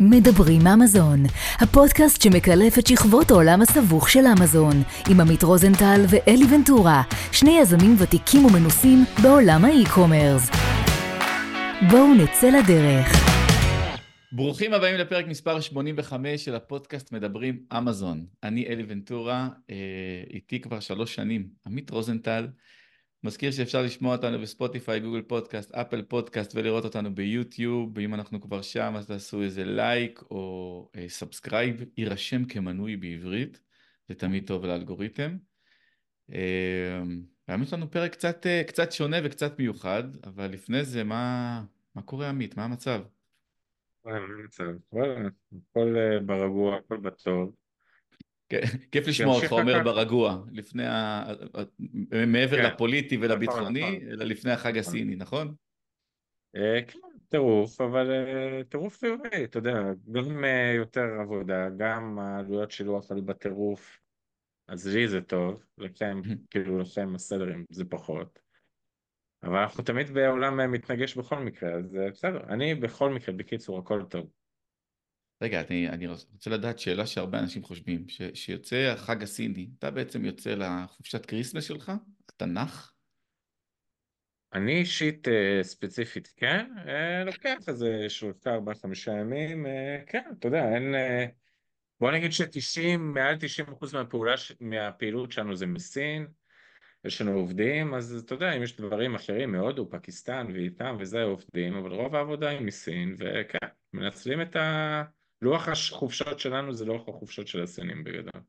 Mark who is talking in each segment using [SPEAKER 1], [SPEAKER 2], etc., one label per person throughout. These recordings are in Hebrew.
[SPEAKER 1] מדברים אמזון, הפודקאסט שמקלף את שכבות העולם הסבוך של אמזון, עם עמית רוזנטל ואלי ונטורה, שני יזמים ותיקים ומנוסים בעולם ה e-commerce. בואו נצא לדרך.
[SPEAKER 2] ברוכים הבאים לפרק מספר 85 של הפודקאסט מדברים אמזון. אני אלי ונטורה, אה, איתי כבר שלוש שנים, עמית רוזנטל. מזכיר שאפשר לשמוע אותנו בספוטיפיי, Google Podcast, Apple Podcast ולראות אותנו ביוטיוב, ואם אנחנו כבר שם אז תעשו איזה לייק או subscribe, אה, יירשם כמנוי בעברית, זה תמיד טוב לאלגוריתם. אה, היום יש לנו פרק קצת, אה, קצת שונה וקצת מיוחד, אבל לפני זה, מה, מה קורה עמית? מה המצב?
[SPEAKER 3] מה המצב? הכל ברגוע, הכל בטוב.
[SPEAKER 2] כיף לשמוע אותך אומר ברגוע, לפני ה... מעבר כן. לפוליטי ולביטחוני, נכון, נכון. אלא לפני החג. הסיני, נכון?
[SPEAKER 3] אה, כן, טירוף, אבל אה, טירוף חיובי, אתה יודע, גם אה, יותר עבודה, גם העלויות שילוח עולות בטירוף, אז לי זה טוב, לכם, כאילו לכם הסדרים זה פחות. אבל אנחנו תמיד בעולם מתנגש בכל מקרה, אז בסדר, אני בכל מקרה, בקיצור, הכל טוב.
[SPEAKER 2] רגע, אני, אני רוצה לדעת שאלה שהרבה אנשים חושבים, ש, שיוצא החג הסיני, אתה בעצם יוצא לחופשת כריסמס שלך? אתה נח?
[SPEAKER 3] אני אישית אה, ספציפית כן, אה, לוקח איזה שלושה ארבעה חמישה ימים, אה, כן, אתה יודע, אין... בוא נגיד שתשעים, מעל תשעים אחוז מהפעולה, מהפעילות שלנו זה מסין, יש לנו עובדים, אז אתה יודע, אם יש דברים אחרים מהודו, פקיסטן ואיתם וזה עובדים, אבל רוב העבודה היא מסין, וכן, מנצלים את ה... לוח החופשות שלנו זה לוח החופשות של הסינים בגדול.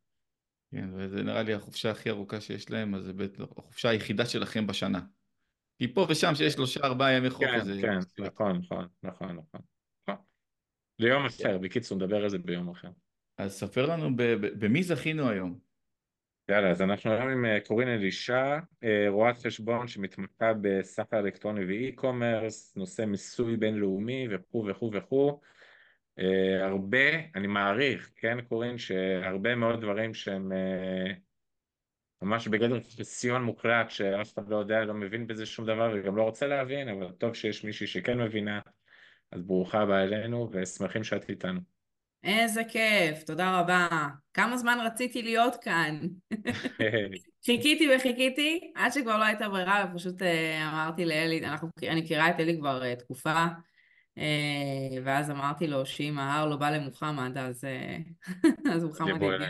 [SPEAKER 2] כן, וזה נראה לי החופשה הכי ארוכה שיש להם, אז זה בית, החופשה היחידה שלכם בשנה. כי פה ושם שיש שלושה ארבעה ימי חופש.
[SPEAKER 3] כן, זה... כן, נכון, נכון, נכון, נכון. ליום אחר, בקיצור, נדבר על זה ביום אחר.
[SPEAKER 2] אז ספר לנו במי זכינו היום.
[SPEAKER 3] יאללה, אז אנחנו היום עם אה, קורין אלישע, אה, רואת חשבון שמתמחה בסחר אלקטרוני ואי-קומרס, נושא מיסוי בינלאומי וכו' וכו' וכו'. אה, הרבה, אני מעריך, כן קורין, שהרבה מאוד דברים שהם אה, ממש בגדר חסיון מוחלט, שאף אחד לא יודע, לא מבין בזה שום דבר וגם לא רוצה להבין, אבל טוב שיש מישהי שכן מבינה, אז ברוכה הבאה אלינו ושמחים שאת איתנו.
[SPEAKER 4] איזה כיף, תודה רבה. כמה זמן רציתי להיות כאן. חיכיתי וחיכיתי, עד שכבר לא הייתה ברירה, ופשוט אה, אמרתי לאלי, אנחנו, אני מכירה את אלי כבר תקופה, ואז אמרתי לו שאם ההר לא בא למוחמד, אז, אה, אז מוחמד יגיע.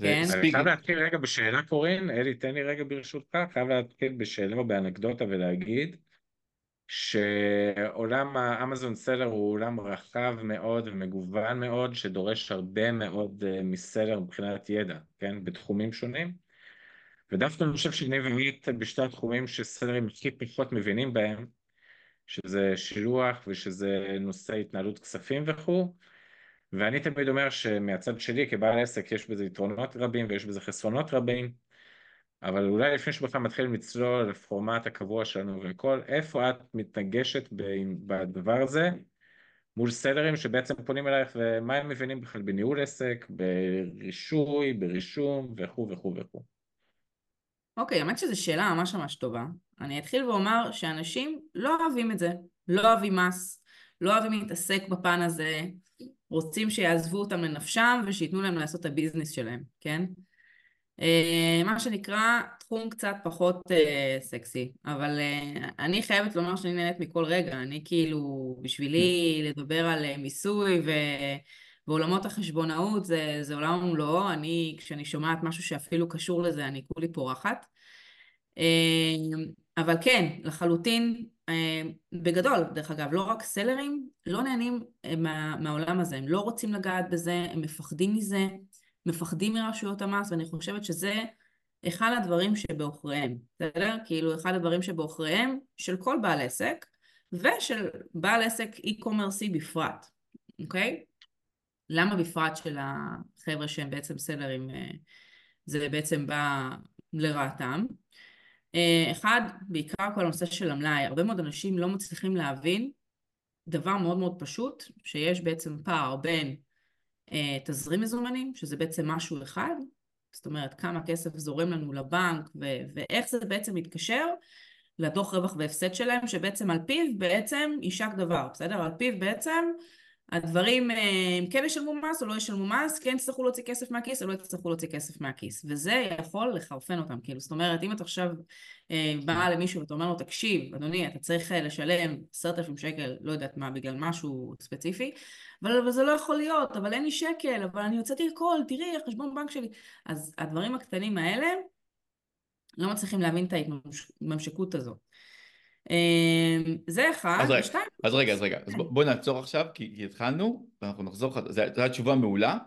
[SPEAKER 3] כן. אני חייב להתחיל רגע בשאלה קורין, אלי תן לי רגע ברשותך, חייב להתחיל בשאלה או באנקדוטה ולהגיד שעולם האמזון סלר הוא עולם רחב מאוד ומגוון מאוד שדורש הרבה מאוד אה, מסלר מבחינת ידע, כן, בתחומים שונים. ודווקא אני חושב שאני ועמית בשתי התחומים שסלרים הכי פחות מבינים בהם שזה שילוח ושזה נושא התנהלות כספים וכו' ואני תמיד אומר שמהצד שלי כבעל עסק יש בזה יתרונות רבים ויש בזה חסרונות רבים אבל אולי לפני שבכלל מתחילים לצלול לפורמט הקבוע שלנו וכל, איפה את מתנגשת בדבר הזה מול סלרים שבעצם פונים אלייך ומה הם מבינים בכלל בניהול עסק, ברישוי, ברישום וכו' וכו' וכו'.
[SPEAKER 4] אוקיי, האמת שזו שאלה ממש ממש טובה. אני אתחיל ואומר שאנשים לא אוהבים את זה, לא אוהבים מס, לא אוהבים להתעסק בפן הזה, רוצים שיעזבו אותם לנפשם ושייתנו להם לעשות את הביזנס שלהם, כן? אה, מה שנקרא תחום קצת פחות uh, סקסי, אבל uh, אני חייבת לומר שאני נהנית מכל רגע, אני כאילו, בשבילי לדבר על מיסוי ו... ועולמות החשבונאות זה, זה עולם ומלואו, אני, כשאני שומעת משהו שאפילו קשור לזה, אני כולי פורחת. אבל כן, לחלוטין, בגדול, דרך אגב, לא רק סלרים, לא נהנים מה, מהעולם הזה, הם לא רוצים לגעת בזה, הם מפחדים מזה, מפחדים מרשויות המס, ואני חושבת שזה אחד הדברים שבעוכריהם, בסדר? כאילו, אחד הדברים שבעוכריהם של כל בעל עסק, ושל בעל עסק אי-קומרסי בפרט, אוקיי? למה בפרט של החבר'ה שהם בעצם סלרים אה, זה בעצם בא לרעתם? אה, אחד, בעיקר כל הנושא של המלאי, הרבה מאוד אנשים לא מצליחים להבין דבר מאוד מאוד פשוט, שיש בעצם פער בין אה, תזרים מזומנים, שזה בעצם משהו אחד, זאת אומרת כמה כסף זורם לנו לבנק ו- ואיך זה בעצם מתקשר לדוח רווח והפסד שלהם, שבעצם על פיו בעצם יישק דבר, בסדר? על פיו בעצם הדברים הם כן ישלמו מס או לא ישלמו מס, כן יצטרכו להוציא כסף מהכיס או לא יצטרכו להוציא כסף מהכיס. וזה יכול לחרפן אותם, כאילו, זאת אומרת, אם אתה עכשיו אה, באה למישהו ואתה אומר לו, תקשיב, אדוני, אתה צריך אה, לשלם עשרת אלפים שקל, לא יודעת מה, בגלל משהו ספציפי, אבל, אבל זה לא יכול להיות, אבל אין לי שקל, אבל אני הוצאתי הכל, תראי, החשבון בנק שלי. אז הדברים הקטנים האלה, לא מצליחים להבין את ההתממשקות הזאת. אמ, זה אחד,
[SPEAKER 2] אז ושתיים. אז רגע, אז רגע, אז כן. בואי נעצור עכשיו, כי, כי התחלנו, ואנחנו נחזור, זו הייתה תשובה מעולה.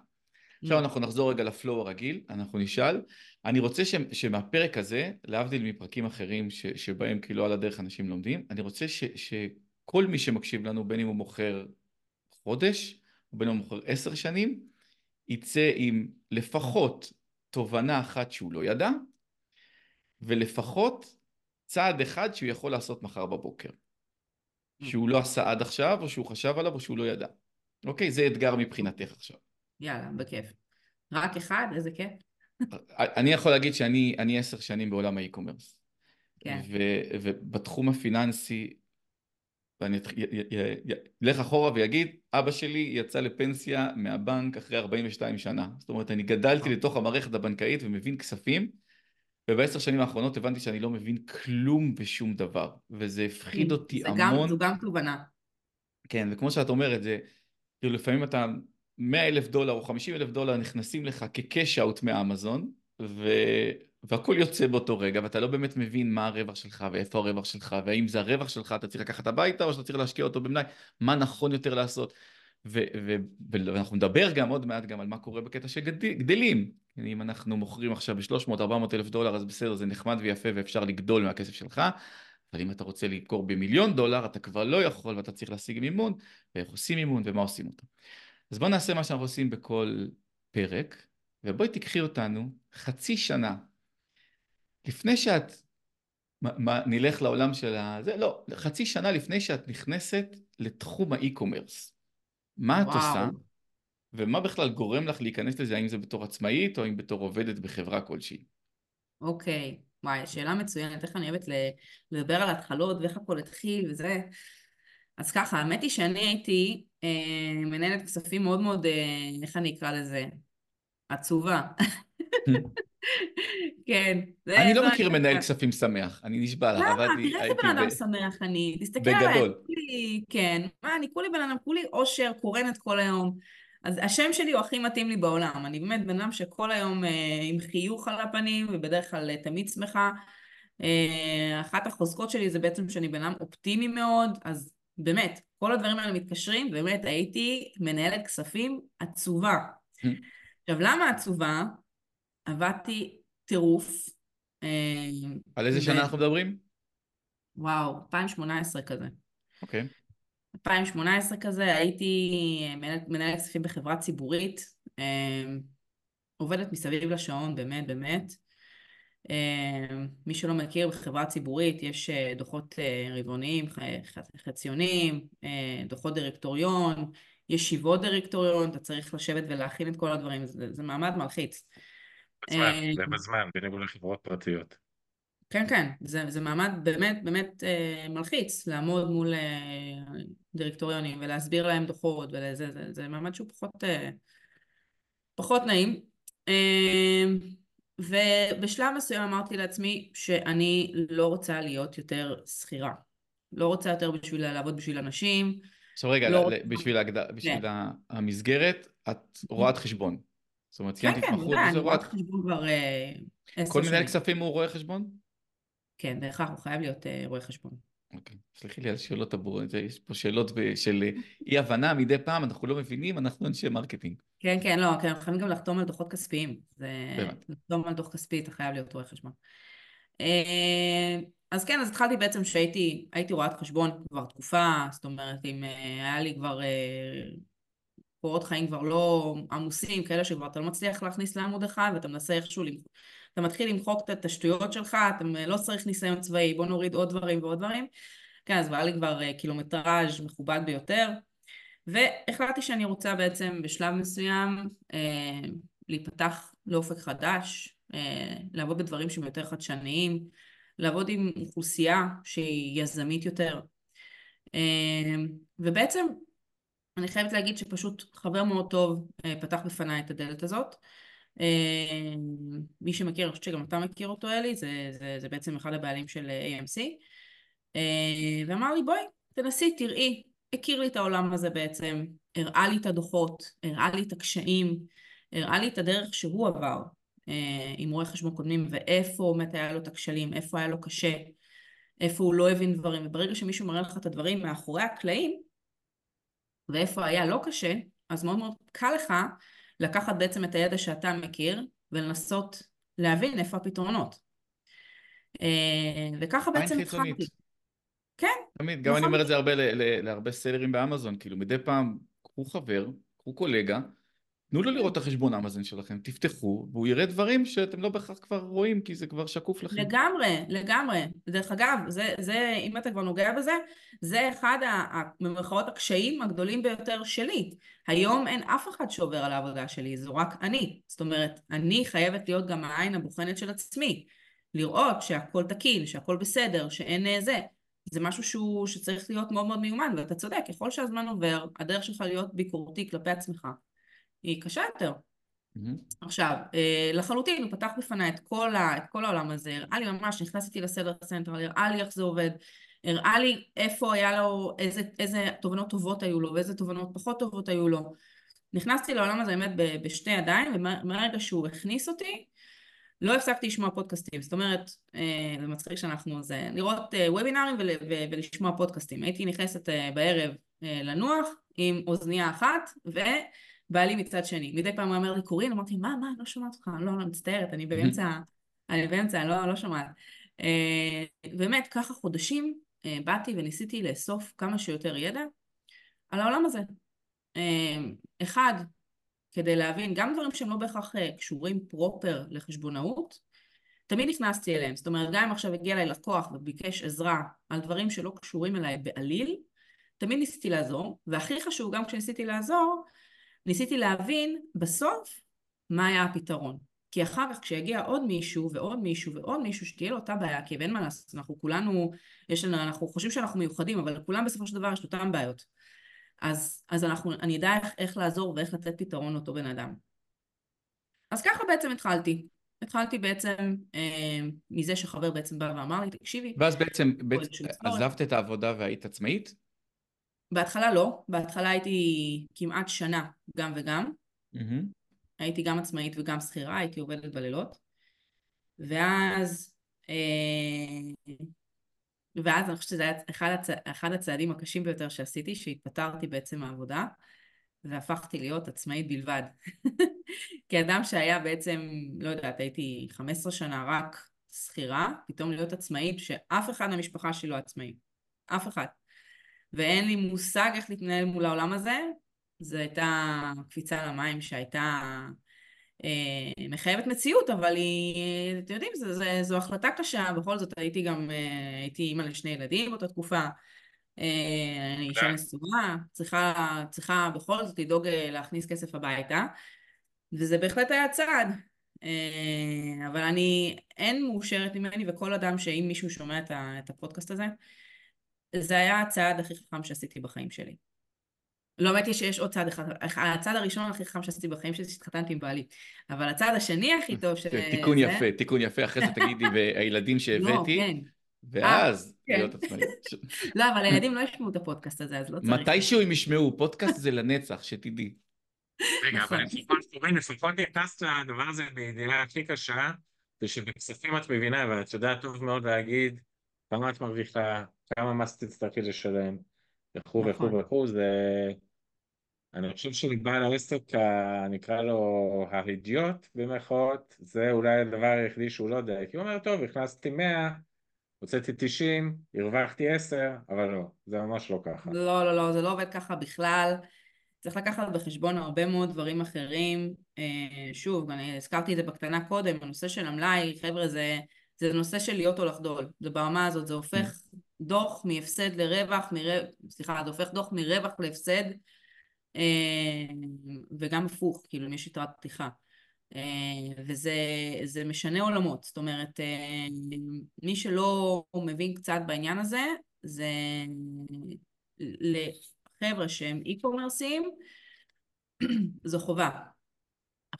[SPEAKER 2] עכשיו mm. אנחנו נחזור רגע לפלואו הרגיל, אנחנו נשאל. אני רוצה ש, שמהפרק הזה, להבדיל מפרקים אחרים ש, שבהם כאילו על הדרך אנשים לומדים, אני רוצה ש, שכל מי שמקשיב לנו, בין אם הוא מוכר חודש, בין אם הוא מוכר עשר שנים, יצא עם לפחות תובנה אחת שהוא לא ידע, ולפחות צעד אחד שהוא יכול לעשות מחר בבוקר. Mm. שהוא לא עשה עד עכשיו, או שהוא חשב עליו, או שהוא לא ידע. אוקיי? זה אתגר מבחינתך עכשיו.
[SPEAKER 4] יאללה, בכיף. רק אחד? איזה כיף.
[SPEAKER 2] אני יכול להגיד שאני עשר שנים בעולם האי-קומרס. כן. ובתחום הפיננסי, ואני אלך אחורה ויגיד, אבא שלי יצא לפנסיה מהבנק אחרי 42 שנה. זאת אומרת, אני גדלתי לתוך המערכת הבנקאית ומבין כספים, ובעשר שנים האחרונות הבנתי שאני לא מבין כלום ושום דבר, וזה הפחיד כן, אותי המון.
[SPEAKER 4] גם, זו גם תובנה.
[SPEAKER 2] כן, וכמו שאת אומרת, זה, כאילו לפעמים אתה 100 אלף דולר או 50 אלף דולר נכנסים לך כקש אאוט מאמזון, ו... והכל יוצא באותו רגע, ואתה לא באמת מבין מה הרווח שלך ואיפה הרווח שלך, והאם זה הרווח שלך אתה צריך לקחת הביתה או שאתה צריך להשקיע אותו במלאי, מה נכון יותר לעשות. ואנחנו נדבר גם עוד מעט גם על מה קורה בקטע של גדלים. אם אנחנו מוכרים עכשיו ב-300-400 אלף דולר אז בסדר זה נחמד ויפה ואפשר לגדול מהכסף שלך, אבל אם אתה רוצה למכור במיליון דולר אתה כבר לא יכול ואתה צריך להשיג מימון, ואיך עושים מימון ומה עושים אותו. אז בוא נעשה מה שאנחנו עושים בכל פרק, ובואי תיקחי אותנו חצי שנה לפני שאת מה, נלך לעולם של ה... זה לא, חצי שנה לפני שאת נכנסת לתחום האי-קומרס. מה את עושה, ומה בכלל גורם לך להיכנס לזה, האם זה בתור עצמאית או אם בתור עובדת בחברה כלשהי?
[SPEAKER 4] אוקיי, וואי, שאלה מצוינת, איך אני אוהבת לדבר על התחלות ואיך הכל התחיל וזה. אז ככה, האמת היא שאני הייתי אה, מנהלת כספים מאוד מאוד, אה, איך אני אקרא לזה? עצובה. כן.
[SPEAKER 2] אני לא מכיר מנהל כספים שמח, אני נשבע לך.
[SPEAKER 4] למה? תראה איזה בן אדם שמח אני. תסתכל עליי. בגדול. כן. מה, אני כולי בן אדם, כולי אושר, קורנת כל היום. אז השם שלי הוא הכי מתאים לי בעולם. אני באמת בן אדם שכל היום אה, עם חיוך על הפנים, ובדרך כלל אה, תמיד שמחה. אה, אחת החוזקות שלי זה בעצם שאני בן אדם אופטימי מאוד, אז באמת, כל הדברים האלה מתקשרים, באמת הייתי מנהלת כספים עצובה. עכשיו, למה עצובה? עבדתי טירוף.
[SPEAKER 2] אה, על איזה ו... שנה אנחנו מדברים?
[SPEAKER 4] וואו, 2018 כזה.
[SPEAKER 2] אוקיי. Okay.
[SPEAKER 4] 2018 כזה, הייתי מנהלת מנהל כספים בחברה ציבורית, אה, עובדת מסביב לשעון, באמת, באמת. אה, מי שלא מכיר, בחברה ציבורית יש דוחות רבעוניים, חציוניים, דוחות דירקטוריון, ישיבות דירקטוריון, אתה צריך לשבת ולהכין את כל הדברים, זה, זה מעמד מלחיץ.
[SPEAKER 3] בזמן, אה, זה בזמן, בניגוד לחברות פרטיות.
[SPEAKER 4] כן, כן, זה, זה מעמד באמת באמת אה, מלחיץ, לעמוד מול אה, דירקטוריונים ולהסביר להם דוחות, וזה זה, זה מעמד שהוא פחות, אה, פחות נעים. אה, ובשלב מסוים אמרתי לעצמי שאני לא רוצה להיות יותר שכירה. לא רוצה יותר בשביל לעבוד בשביל אנשים.
[SPEAKER 2] עכשיו רגע, לא... בשביל, הגד... בשביל כן. המסגרת, את רואת חשבון. זאת אומרת,
[SPEAKER 4] סיימת כן, התמחות כן, אה,
[SPEAKER 2] שנים. כל מנהל כספים הוא רואה חשבון?
[SPEAKER 4] כן, בהכרח הוא חייב להיות אה, רואה חשבון.
[SPEAKER 2] אוקיי, סלחי לי על שאלות הבורות, יש פה שאלות של אי הבנה מדי פעם, אנחנו לא מבינים, אנחנו אנשי marketing.
[SPEAKER 4] כן, כן, לא, כן, אנחנו חייבים גם לחתום על דוחות כספיים. זה... לחתום על דוח כספי, אתה חייב להיות רואה חשבון. אה, אז כן, אז התחלתי בעצם שהייתי רואת חשבון כבר תקופה, זאת אומרת, אם היה לי כבר קורות חיים כבר לא עמוסים, כאלה שכבר אתה לא מצליח להכניס לעמוד אחד ואתה מנסה איכשהו, אתה מתחיל למחוק את השטויות שלך, אתה לא צריך ניסיון צבאי, בוא נוריד עוד דברים ועוד דברים. כן, אז היה לי כבר אה, קילומטראז' מכובד ביותר, והחלטתי שאני רוצה בעצם בשלב מסוים אה, להיפתח לאופק חדש, אה, לעבוד בדברים שהם יותר חדשניים, לעבוד עם אוכלוסייה שהיא יזמית יותר. אה, ובעצם אני חייבת להגיד שפשוט חבר מאוד טוב אה, פתח בפניי את הדלת הזאת. אה, מי שמכיר, אני חושבת שגם אתה מכיר אותו אלי, זה, זה, זה בעצם אחד הבעלים של AMC, ואמר לי בואי תנסי, תראי, הכיר לי את העולם הזה בעצם, הראה לי את הדוחות, הראה לי את הקשיים, הראה לי את הדרך שהוא עבר עם רואי חשבון קודמים ואיפה באמת היה לו את הכשלים, איפה היה לו קשה, איפה הוא לא הבין דברים, וברגע שמישהו מראה לך את הדברים מאחורי הקלעים, ואיפה היה לא קשה, אז מאוד מאוד קל לך לקחת בעצם את הידע שאתה מכיר ולנסות להבין איפה הפתרונות. אה, וככה בעצם התחלתי. כן.
[SPEAKER 2] תמיד, גם אני אומר את זה הרבה להרבה סלרים באמזון, כאילו מדי פעם קחו חבר, קחו קולגה, תנו לו לראות את החשבון אמזון שלכם, תפתחו, והוא יראה דברים שאתם לא בהכרח כבר רואים, כי זה כבר שקוף לכם.
[SPEAKER 4] לגמרי, לגמרי. דרך אגב, זה, זה, אם אתה כבר נוגע בזה, זה אחד, במרכאות, הקשיים הגדולים ביותר שלי. היום אין אף אחד שעובר על העבודה שלי, זו רק אני. זאת אומרת, אני חייבת להיות גם העין הבוחנת של עצמי. לראות שהכל תקין, שהכל בסדר, שאין אה, זה. זה משהו שהוא, שצריך להיות מאוד מאוד מיומן, ואתה צודק, ככל שהזמן עובר, הדרך שלך להיות ביקורתי כלפי עצמך. היא קשה יותר. Mm-hmm. עכשיו, אה, לחלוטין הוא פתח בפניי את כל, ה, את כל העולם הזה, הראה לי ממש, נכנסתי ל seller central, הראה לי איך זה עובד, הראה לי איפה היה לו, איזה, איזה תובנות טובות היו לו ואיזה תובנות פחות טובות היו לו. נכנסתי לעולם הזה באמת בשתי ידיים, ומהרגע שהוא הכניס אותי, לא הפסקתי לשמוע פודקאסטים, זאת אומרת, אה, זה מצחיק שאנחנו, זה לראות אה, וובינארים ולשמוע פודקאסטים. הייתי נכנסת בערב לנוח עם אוזנייה אחת, ו... בעלי מצד שני. מדי פעם הוא אומר לי, קורין, אמרתי, מה, מה, לא שומעת אותך, לא, לא, מצטערת, אני באמצע, אני באמצע, לא, לא שומעת. אה, באמת, ככה חודשים אה, באתי וניסיתי לאסוף כמה שיותר ידע על העולם הזה. אה, אחד, כדי להבין גם דברים שהם לא בהכרח קשורים פרופר לחשבונאות, תמיד נכנסתי אליהם. זאת אומרת, גם אם עכשיו הגיע אליי לקוח וביקש עזרה על דברים שלא קשורים אליי בעליל, תמיד ניסיתי לעזור, והכי חשוב, גם כשניסיתי לעזור, ניסיתי להבין בסוף מה היה הפתרון. כי אחר כך כשיגיע עוד מישהו ועוד מישהו ועוד מישהו שתהיה לו אותה בעיה, כי אין מה לעשות, אנחנו כולנו, יש לנו, אנחנו חושבים שאנחנו מיוחדים, אבל לכולם בסופו של דבר יש אותם בעיות. אז, אז אנחנו, אני אדע איך, איך לעזור ואיך לתת פתרון לאותו בן אדם. אז ככה בעצם התחלתי. התחלתי בעצם אה, מזה שחבר בעצם בא ואמר לי, תקשיבי.
[SPEAKER 2] ואז בעצם, בעצם עזבת את העבודה והיית עצמאית?
[SPEAKER 4] בהתחלה לא, בהתחלה הייתי כמעט שנה גם וגם. Mm-hmm. הייתי גם עצמאית וגם שכירה, הייתי עובדת בלילות. ואז, אה, ואז אני חושבת שזה היה אחד, הצ... אחד הצעדים הקשים ביותר שעשיתי, שהתפטרתי בעצם מהעבודה, והפכתי להיות עצמאית בלבד. כאדם שהיה בעצם, לא יודעת, הייתי 15 שנה רק שכירה, פתאום להיות עצמאית, שאף אחד מהמשפחה שלי לא עצמאי. אף אחד. ואין לי מושג איך להתנהל מול העולם הזה. זו הייתה קפיצה למים שהייתה אה, מחייבת מציאות, אבל היא, אתם יודעים, זו, זו, זו החלטה קשה, בכל זאת הייתי גם, אה, הייתי אימא לשני ילדים באותה תקופה, אה, אני אישה נשואה, צריכה, צריכה בכל זאת לדאוג אה, להכניס כסף הביתה, וזה בהחלט היה צעד. אה, אבל אני, אין מאושרת ממני, וכל אדם שאם מישהו שומע את הפודקאסט הזה, זה היה הצעד הכי חכם שעשיתי בחיים שלי. לא האמת היא שיש עוד צעד אחד, הצעד הראשון הכי חכם שעשיתי בחיים שלי, שהתחתנתי עם בעלי, אבל הצעד השני הכי טוב ש...
[SPEAKER 2] תיקון זה... יפה, תיקון יפה, אחרי זה תגידי, והילדים שהבאתי, לא, כן. ואז אה, להיות כן. עצמאית.
[SPEAKER 4] לא, אבל הילדים לא ישמעו את הפודקאסט הזה, אז לא צריך.
[SPEAKER 2] מתישהו הם ישמעו, פודקאסט זה לנצח, שתדעי.
[SPEAKER 3] רגע, אבל נכון. לפחות נכנסת לדבר הזה בידיעה הכי קשה, ושבכספים את מבינה, ואת יודעת טוב מאוד להגיד כמה את מרוויחה, כמה מס תצטרכי לשלם, וכו' וכו' נכון. וכו', זה... אני חושב שלבעל העסק, נקרא לו האידיוט במירכאות, זה אולי הדבר היחידי שהוא לא יודע, כי הוא אומר, טוב, הכנסתי 100, הוצאתי 90, הרווחתי 10, אבל לא, זה ממש לא ככה.
[SPEAKER 4] לא, לא, לא, זה לא עובד ככה בכלל. צריך לקחת בחשבון הרבה מאוד דברים אחרים. אה, שוב, אני הזכרתי את זה בקטנה קודם, הנושא של המלאי, חבר'ה, זה, זה נושא של להיות או לחדול. זה ברמה הזאת, זה הופך דוח מהפסד לרווח, מרו... סליחה, זה הופך דוח מרווח להפסד, אה, וגם הפוך, כאילו אם יש יתרת פתיחה. אה, וזה משנה עולמות, זאת אומרת, אה, מי שלא מבין קצת בעניין הזה, זה חבר'ה שהם אי-קומרסיים, זו חובה.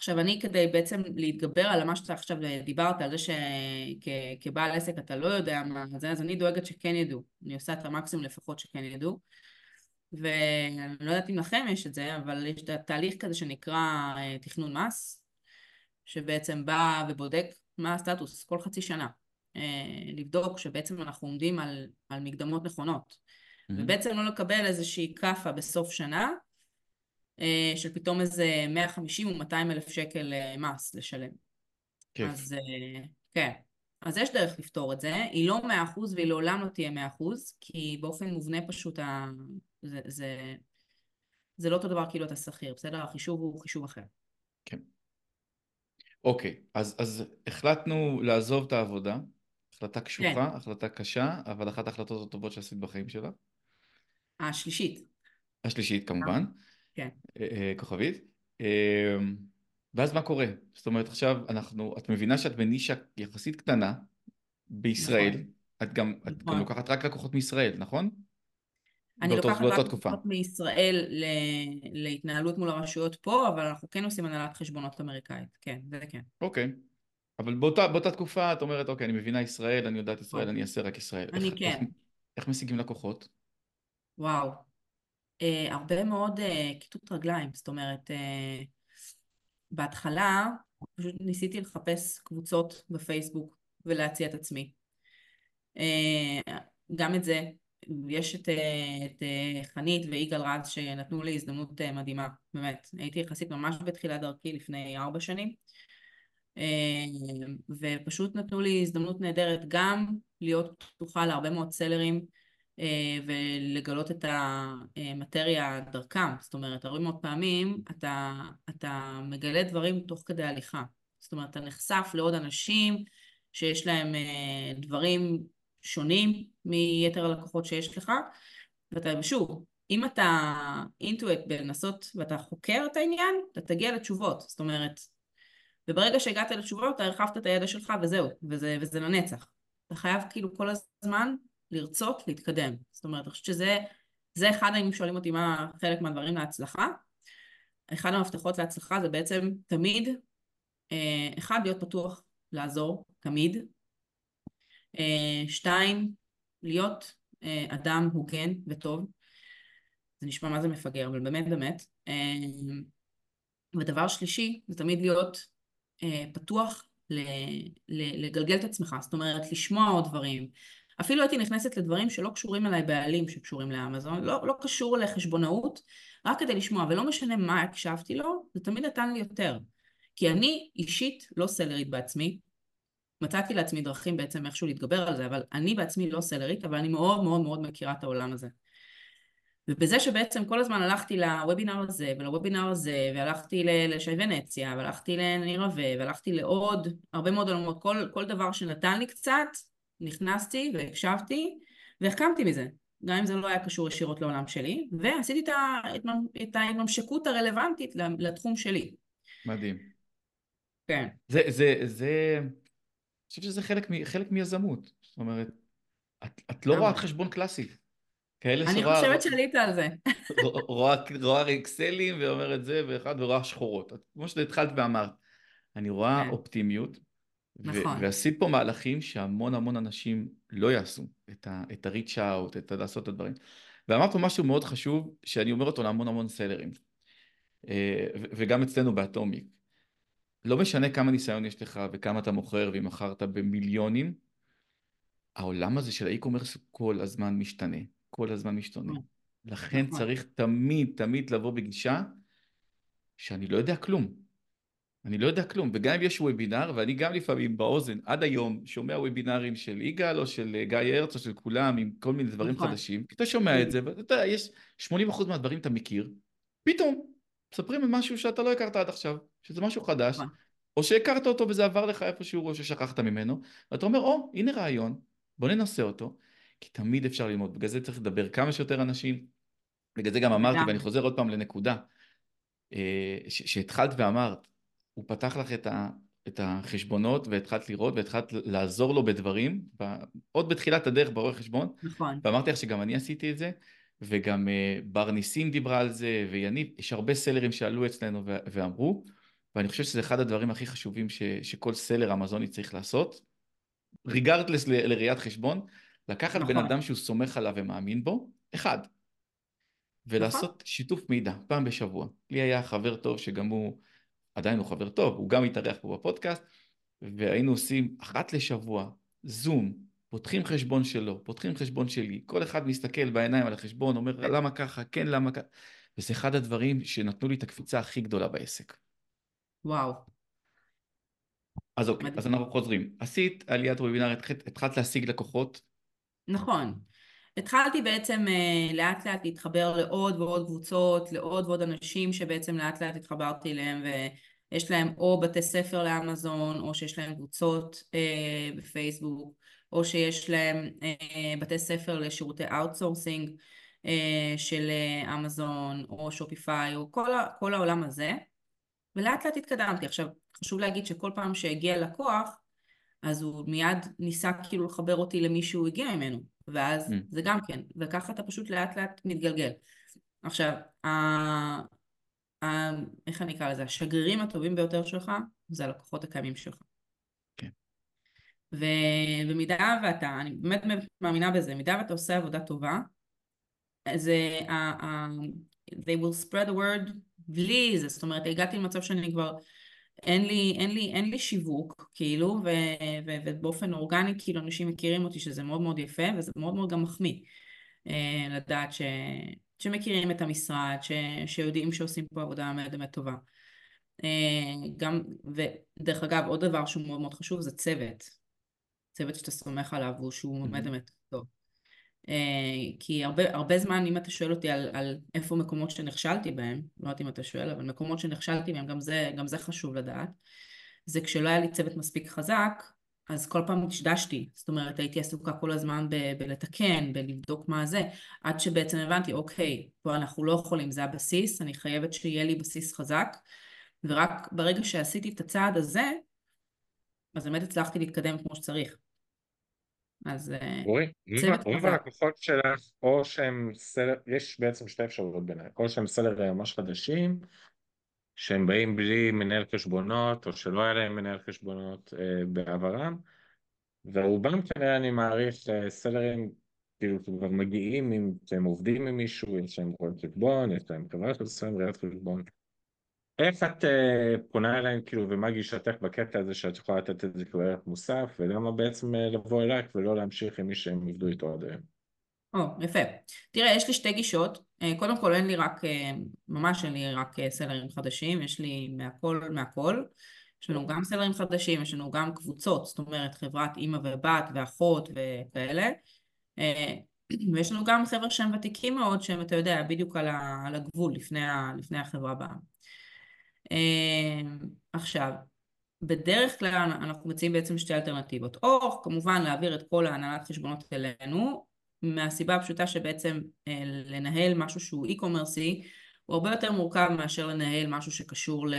[SPEAKER 4] עכשיו אני כדי בעצם להתגבר על מה שאתה עכשיו דיברת, על זה שכבעל עסק אתה לא יודע מה זה, אז אני דואגת שכן ידעו. אני עושה את המקסימום לפחות שכן ידעו. ואני לא יודעת אם לכם יש את זה, אבל יש תהליך כזה שנקרא אה, תכנון מס, שבעצם בא ובודק מה הסטטוס כל חצי שנה. אה, לבדוק שבעצם אנחנו עומדים על, על מקדמות נכונות. Mm-hmm. ובעצם לא לקבל איזושהי כאפה בסוף שנה, של פתאום איזה 150 או 200 אלף שקל מס לשלם. כיף. אז כן. אז יש דרך לפתור את זה, היא לא 100% והיא לעולם לא תהיה 100% כי באופן מובנה פשוט ה... זה, זה, זה לא אותו דבר כאילו אתה שכיר, בסדר? החישוב הוא חישוב אחר.
[SPEAKER 2] כן. אוקיי, אז, אז החלטנו לעזוב את העבודה, החלטה קשוחה, כן. החלטה קשה, אבל אחת ההחלטות הטובות שעשית בחיים שלה.
[SPEAKER 4] השלישית.
[SPEAKER 2] השלישית כמובן.
[SPEAKER 4] כן.
[SPEAKER 2] אה, אה, כוכבית. אה, ואז מה קורה? זאת אומרת עכשיו אנחנו, את מבינה שאת בנישה יחסית קטנה בישראל, נכון. את גם, נכון. את גם לוקחת רק לקוחות מישראל, נכון?
[SPEAKER 4] אני לוקחת רק לקוחות מישראל ל... להתנהלות מול הרשויות פה, אבל אנחנו כן עושים הנהלת חשבונות אמריקאית, כן, זה כן.
[SPEAKER 2] אוקיי. אבל באותה, באותה תקופה את אומרת, אוקיי, אני מבינה ישראל, אני יודעת ישראל, אוקיי. אני אעשה רק ישראל.
[SPEAKER 4] אני
[SPEAKER 2] איך,
[SPEAKER 4] כן.
[SPEAKER 2] איך, איך משיגים לקוחות?
[SPEAKER 4] וואו. אה, הרבה מאוד אה, כיתות רגליים, זאת אומרת, אה, בהתחלה פשוט ניסיתי לחפש קבוצות בפייסבוק ולהציע את עצמי. גם את זה, יש את, את חנית ויגאל רז שנתנו לי הזדמנות מדהימה, באמת. הייתי יחסית ממש בתחילת דרכי לפני ארבע שנים, ופשוט נתנו לי הזדמנות נהדרת גם להיות פתוחה להרבה מאוד סלרים ולגלות את המטריה דרכם. זאת אומרת, הרבה מאוד פעמים אתה, אתה מגלה דברים תוך כדי הליכה. זאת אומרת, אתה נחשף לעוד אנשים שיש להם אה, דברים שונים מיתר הלקוחות שיש לך, ואתה, שוב, אם אתה אינטואט בלנסות ואתה חוקר את העניין, אתה תגיע לתשובות. זאת אומרת, וברגע שהגעת לתשובות, אתה הרחבת את הידע שלך וזהו, וזה, וזה לנצח. אתה חייב כאילו כל הזמן לרצות להתקדם. זאת אומרת, אני חושבת שזה זה אחד, אם שואלים אותי מה חלק מהדברים להצלחה, אחד המפתחות להצלחה זה בעצם תמיד, אה, אחד, להיות פתוח לעזור, תמיד. אה, שתיים, להיות אה, אדם הוגן וטוב. זה נשמע מה זה מפגר, אבל באמת באמת. ודבר שלישי, זה תמיד להיות פתוח לגלגל את עצמך, זאת אומרת לשמוע עוד דברים, אפילו הייתי נכנסת לדברים שלא קשורים אליי בעלים שקשורים לאמזון, לא, לא קשור לחשבונאות, רק כדי לשמוע, ולא משנה מה הקשבתי לו, זה תמיד נתן לי יותר. כי אני אישית לא סלרית בעצמי, מצאתי לעצמי דרכים בעצם איכשהו להתגבר על זה, אבל אני בעצמי לא סלרית, אבל אני מאוד מאוד מאוד מכירה את העולם הזה. ובזה שבעצם כל הזמן הלכתי לוובינר הזה ולוובינר הזה והלכתי לשי ונציה והלכתי לניר רווה והלכתי לעוד הרבה מאוד עולמות כל, כל דבר שנתן לי קצת נכנסתי והקשבתי והחכמתי מזה, גם אם זה לא היה קשור ישירות לעולם שלי, ועשיתי את ההתממשקות הרלוונטית לתחום שלי.
[SPEAKER 2] מדהים.
[SPEAKER 4] כן.
[SPEAKER 2] זה, זה, זה, אני חושב שזה חלק, חלק מיזמות. זאת אומרת, את, את לא רואה חשבון קלאסי.
[SPEAKER 4] כאלה אני שרואה... אני חושבת שעלית על זה.
[SPEAKER 2] רואה, רואה אקסלים ואומרת זה ואחד ורואה שחורות. כמו שהתחלת ואמרת, אני רואה כן. אופטימיות, נכון. ועשית פה מהלכים שהמון המון אנשים לא יעשו, את ה-reach out, את ה- לעשות את הדברים. ואמרת פה משהו מאוד חשוב, שאני אומר אותו להמון המון סלרים, אה, וגם אצלנו באטומיק. לא משנה כמה ניסיון יש לך וכמה אתה מוכר ואם מכרת במיליונים, העולם הזה של האי-קומרס כל הזמן משתנה, כל הזמן משתנה. נכון. לכן נכון. צריך תמיד תמיד לבוא בגישה שאני לא יודע כלום. אני לא יודע כלום, וגם אם יש וובינר, ואני גם לפעמים באוזן, עד היום, שומע וובינרים של יגאל או של אה, גיא הרץ או של כולם, עם כל מיני דברים נכון. חדשים, אתה שומע את זה, ואתה יודע, יש 80% מהדברים אתה מכיר, פתאום מספרים על משהו שאתה לא הכרת עד עכשיו, שזה משהו חדש, נכון. או שהכרת אותו וזה עבר לך איפשהו, או ששכחת ממנו, ואתה אומר, או, הנה רעיון, בוא ננסה אותו, כי תמיד אפשר ללמוד, בגלל זה צריך לדבר כמה שיותר אנשים, בגלל זה גם אמרתי, ואני חוזר עוד פעם לנקודה, אה, שהתחלת ואמרת, הוא פתח לך את, ה, את החשבונות והתחלת לראות והתחלת לעזור לו בדברים, ב, עוד בתחילת הדרך ברואה חשבון.
[SPEAKER 4] נכון.
[SPEAKER 2] ואמרתי לך שגם אני עשיתי את זה, וגם אה, בר ניסים דיברה על זה, ויניב, יש הרבה סלרים שעלו אצלנו ואמרו, ואני חושב שזה אחד הדברים הכי חשובים ש, שכל סלר אמזוני צריך לעשות, ריגרדלס לראיית חשבון, לקחת נכון. בן אדם שהוא סומך עליו ומאמין בו, אחד, ולעשות נכון. שיתוף מידע פעם בשבוע. לי היה חבר טוב שגם הוא, עדיין הוא חבר טוב, הוא גם התארח פה בפודקאסט, והיינו עושים אחת לשבוע זום, פותחים חשבון שלו, פותחים חשבון שלי, כל אחד מסתכל בעיניים על החשבון, אומר למה ככה, כן למה ככה, וזה אחד הדברים שנתנו לי את הקפיצה הכי גדולה בעסק.
[SPEAKER 4] וואו.
[SPEAKER 2] אז אוקיי, מדהים. אז אנחנו חוזרים. עשית עליית וובינר, התחלת להשיג לקוחות?
[SPEAKER 4] נכון. התחלתי בעצם uh, לאט לאט להתחבר לעוד ועוד קבוצות, לעוד ועוד אנשים שבעצם לאט לאט התחברתי אליהם ויש להם או בתי ספר לאמזון או שיש להם קבוצות uh, בפייסבוק או שיש להם uh, בתי ספר לשירותי outsourcing uh, של אמזון או שופיפיי או כל, כל העולם הזה ולאט לאט התקדמתי. עכשיו חשוב להגיד שכל פעם שהגיע לקוח אז הוא מיד ניסה כאילו לחבר אותי למי שהוא הגיע ממנו ואז mm. זה גם כן, וככה אתה פשוט לאט לאט מתגלגל. עכשיו, ה... ה... איך אני אקרא לזה? השגרירים הטובים ביותר שלך זה הלקוחות הקיימים שלך. כן. ובמידה ואתה, אני באמת מאמינה בזה, במידה ואתה עושה עבודה טובה, זה, ה... ה... they will spread the word בלי זה, זאת אומרת הגעתי למצב שאני כבר אין לי, אין לי, אין לי שיווק, כאילו, ו, ו, ובאופן אורגני, כאילו, אנשים מכירים אותי שזה מאוד מאוד יפה, וזה מאוד מאוד גם מחמיא. אה, לדעת ש, שמכירים את המשרד, ש, שיודעים שעושים פה עבודה מאוד מאוד טובה. אה, גם, ודרך אגב, עוד דבר שהוא מאוד מאוד חשוב זה צוות. צוות שאתה סומך עליו, ושהוא באמת באמת טוב. אה, כי הרבה, הרבה זמן אם אתה שואל אותי על, על איפה מקומות שנכשלתי בהם, לא יודעת אם אתה שואל, אבל מקומות שנכשלתי בהם, גם זה, גם זה חשוב לדעת, זה כשלא היה לי צוות מספיק חזק, אז כל פעם דשדשתי, זאת אומרת הייתי עסוקה כל הזמן ב- בלתקן, בלבדוק מה זה, עד שבעצם הבנתי, אוקיי, פה אנחנו לא יכולים, זה הבסיס, אני חייבת שיהיה לי בסיס חזק, ורק ברגע שעשיתי את הצעד הזה, אז באמת הצלחתי להתקדם כמו שצריך. אז אה,
[SPEAKER 3] צוות חזק. רוב הלקוחות שלך, או שהם סלר, יש בעצם שתי אפשרויות ביניהם, או שהם סלר ממש חדשים, שהם באים בלי מנהל חשבונות, או שלא היה להם מנהל חשבונות אה, בעברם, ורובם כנראה אני מעריך אה, סלרים כאילו כבר מגיעים, עם, שהם עובדים עם מישהו, יש להם רואה חשבון, יש להם חברה של סלם ראיית חשבון, איך את uh, פונה אליהם כאילו ומה גישתך בקטע הזה שאת יכולה לתת את זה כערך מוסף ולמה בעצם uh, לבוא אלייך ולא להמשיך עם מי שהם עבדו איתו עד היום?
[SPEAKER 4] או, יפה. תראה, יש לי שתי גישות. Uh, קודם כל אין לי רק, ממש אין לי רק סלרים חדשים, יש לי מהכל מהכל. יש לנו גם סלרים חדשים, יש לנו גם קבוצות, זאת אומרת חברת אימא ובת ואחות וכאלה. ויש לנו גם חבר'ה שהם ותיקים מאוד, שהם, אתה יודע, בדיוק על הגבול לפני, לפני החברה בעם. אמ, עכשיו, בדרך כלל אנחנו מציעים בעצם שתי אלטרנטיבות, או כמובן להעביר את כל ההנהלת חשבונות אלינו, מהסיבה הפשוטה שבעצם אה, לנהל משהו שהוא אי-קומרסי הוא הרבה יותר מורכב מאשר לנהל משהו שקשור, ל...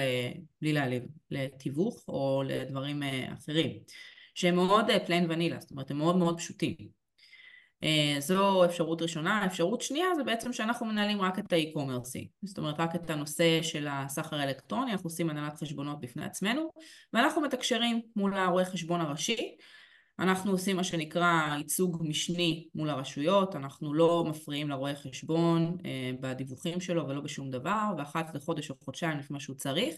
[SPEAKER 4] בלי להעליב, לתיווך או לדברים אה, אחרים, שהם מאוד אה, ונילה, זאת אומרת הם מאוד מאוד פשוטים. אה, זו אפשרות ראשונה. אפשרות שנייה זה בעצם שאנחנו מנהלים רק את האי-קומרסי. זאת אומרת רק את הנושא של הסחר האלקטרוני, אנחנו עושים הנהלת חשבונות בפני עצמנו ואנחנו מתקשרים מול הרואה חשבון הראשי. אנחנו עושים מה שנקרא ייצוג משני מול הרשויות, אנחנו לא מפריעים לרואה חשבון אה, בדיווחים שלו ולא בשום דבר ואחת לחודש או חודשיים לפי מה שהוא צריך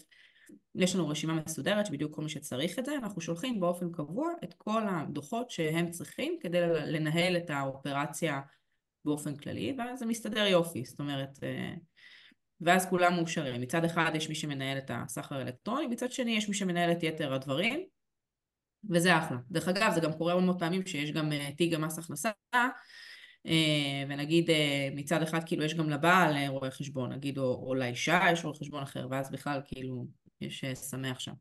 [SPEAKER 4] יש לנו רשימה מסודרת שבדיוק כל מי שצריך את זה, אנחנו שולחים באופן קבוע את כל הדוחות שהם צריכים כדי לנהל את האופרציה באופן כללי, ואז זה מסתדר יופי, זאת אומרת, אה, ואז כולם מאושרים. מצד אחד יש מי שמנהל את הסחר האלקטרוני, מצד שני יש מי שמנהל את יתר הדברים, וזה אחלה. דרך אגב, זה גם קורה הרבה מאוד פעמים שיש גם אה, תיק המס הכנסה, אה, ונגיד מצד אחד כאילו יש גם לבעל רואה חשבון, נגיד, או, או לאישה יש רואה חשבון אחר, ואז בכלל כאילו יש אה, שמח שם.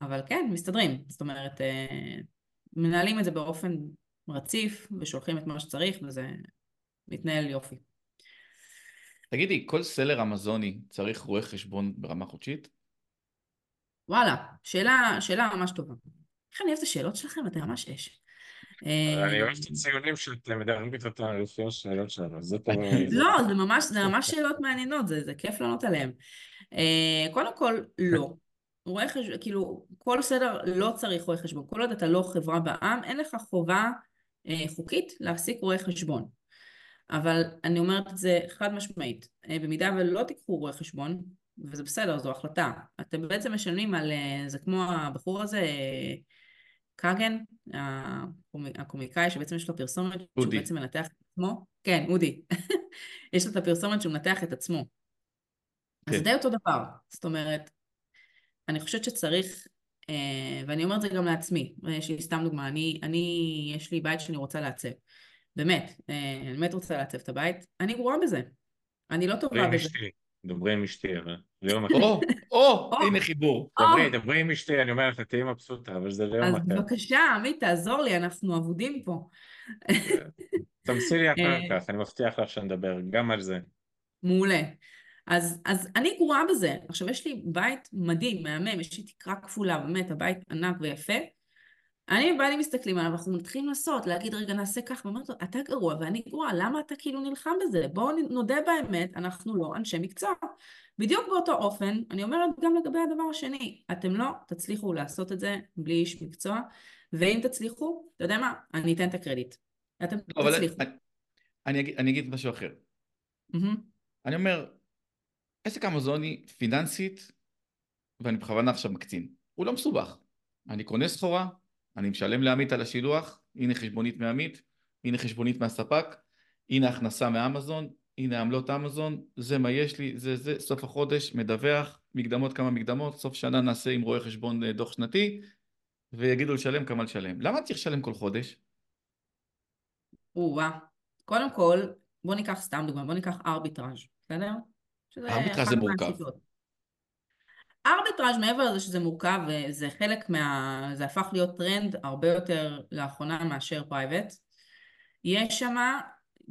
[SPEAKER 4] אבל כן, מסתדרים. זאת אומרת, אה, מנהלים את זה באופן רציף ושולחים את מה שצריך וזה מתנהל יופי.
[SPEAKER 2] תגידי, כל סלר אמזוני צריך רואה חשבון ברמה חודשית?
[SPEAKER 4] וואלה, שאלה, שאלה ממש טובה. איך אני אוהב את השאלות שלכם? אתם ממש אש.
[SPEAKER 3] אני אוהב את הציונים שאתם מדברים אותם לפי השאלות שלנו, זה טוב.
[SPEAKER 4] לא, זה ממש שאלות מעניינות, זה כיף לענות עליהן. קודם כל, לא. רואה חשבון, כאילו, כל סדר לא צריך רואה חשבון. כל עוד אתה לא חברה בעם, אין לך חובה חוקית להעסיק רואה חשבון. אבל אני אומרת את זה חד משמעית, במידה ולא תיקחו רואה חשבון, וזה בסדר, זו החלטה, אתם בעצם משלמים על, זה כמו הבחור הזה, קאגן, הקומיקאי שבעצם יש לו פרסומת,
[SPEAKER 2] אודי.
[SPEAKER 4] שהוא בעצם מנתח את עצמו, כן, אודי, יש לו את הפרסומת שהוא מנתח את עצמו. כן. אז זה די אותו דבר, זאת אומרת, אני חושבת שצריך, ואני אומרת זה גם לעצמי, יש לי סתם דוגמה, אני, אני, יש לי בית שאני רוצה לעצב. באמת, אני באמת רוצה לעצב את הבית, אני גרועה בזה. אני לא טובה בזה.
[SPEAKER 3] דברי עם אשתי, אבל זה לא
[SPEAKER 2] מתאים. או, או, הנה חיבור.
[SPEAKER 3] דברי, דברי עם אשתי, אני אומר לך, תהיי מבסוטה, אבל זה לא מתאים.
[SPEAKER 4] אז בבקשה, עמית, תעזור לי, אנחנו אבודים פה.
[SPEAKER 3] תמסי לי אחר כך, אני מבטיח לך שנדבר גם על זה.
[SPEAKER 4] מעולה. אז, אז אני גרועה בזה. עכשיו, יש לי בית מדהים, מהמם, יש לי תקרה כפולה, באמת, הבית ענק ויפה. אני ובעלי מסתכלים עליו, אנחנו מתחילים לעשות, להגיד רגע נעשה כך, ואומרת לו, אתה גרוע ואני גרועה, למה אתה כאילו נלחם בזה? בואו נודה באמת, אנחנו לא אנשי מקצוע. בדיוק באותו אופן, אני אומרת גם לגבי הדבר השני, אתם לא תצליחו לעשות את זה בלי איש מקצוע, ואם תצליחו, אתה יודע מה, אני אתן את הקרדיט. אתם לא, תצליחו.
[SPEAKER 2] אני, אני, אגיד, אני אגיד משהו אחר. Mm-hmm. אני אומר, עסק אמזוני פיננסית, ואני בכוונה עכשיו מקצין, הוא לא מסובך. אני קונה סחורה, אני משלם לעמית על השילוח, הנה חשבונית מעמית, הנה חשבונית מהספק, הנה הכנסה מאמזון, הנה עמלות אמזון, זה מה יש לי, זה זה, סוף החודש, מדווח, מקדמות כמה מקדמות, סוף שנה נעשה עם רואה חשבון אה, דוח שנתי, ויגידו לשלם כמה לשלם. למה צריך לשלם כל חודש?
[SPEAKER 4] או-אה. קודם כל, בוא ניקח סתם דוגמא, בוא ניקח ארביטראז', בסדר?
[SPEAKER 2] ארביטראז' זה מורכב.
[SPEAKER 4] ארביטראז' מעבר לזה שזה מורכב וזה חלק מה... זה הפך להיות טרנד הרבה יותר לאחרונה מאשר private. יש שם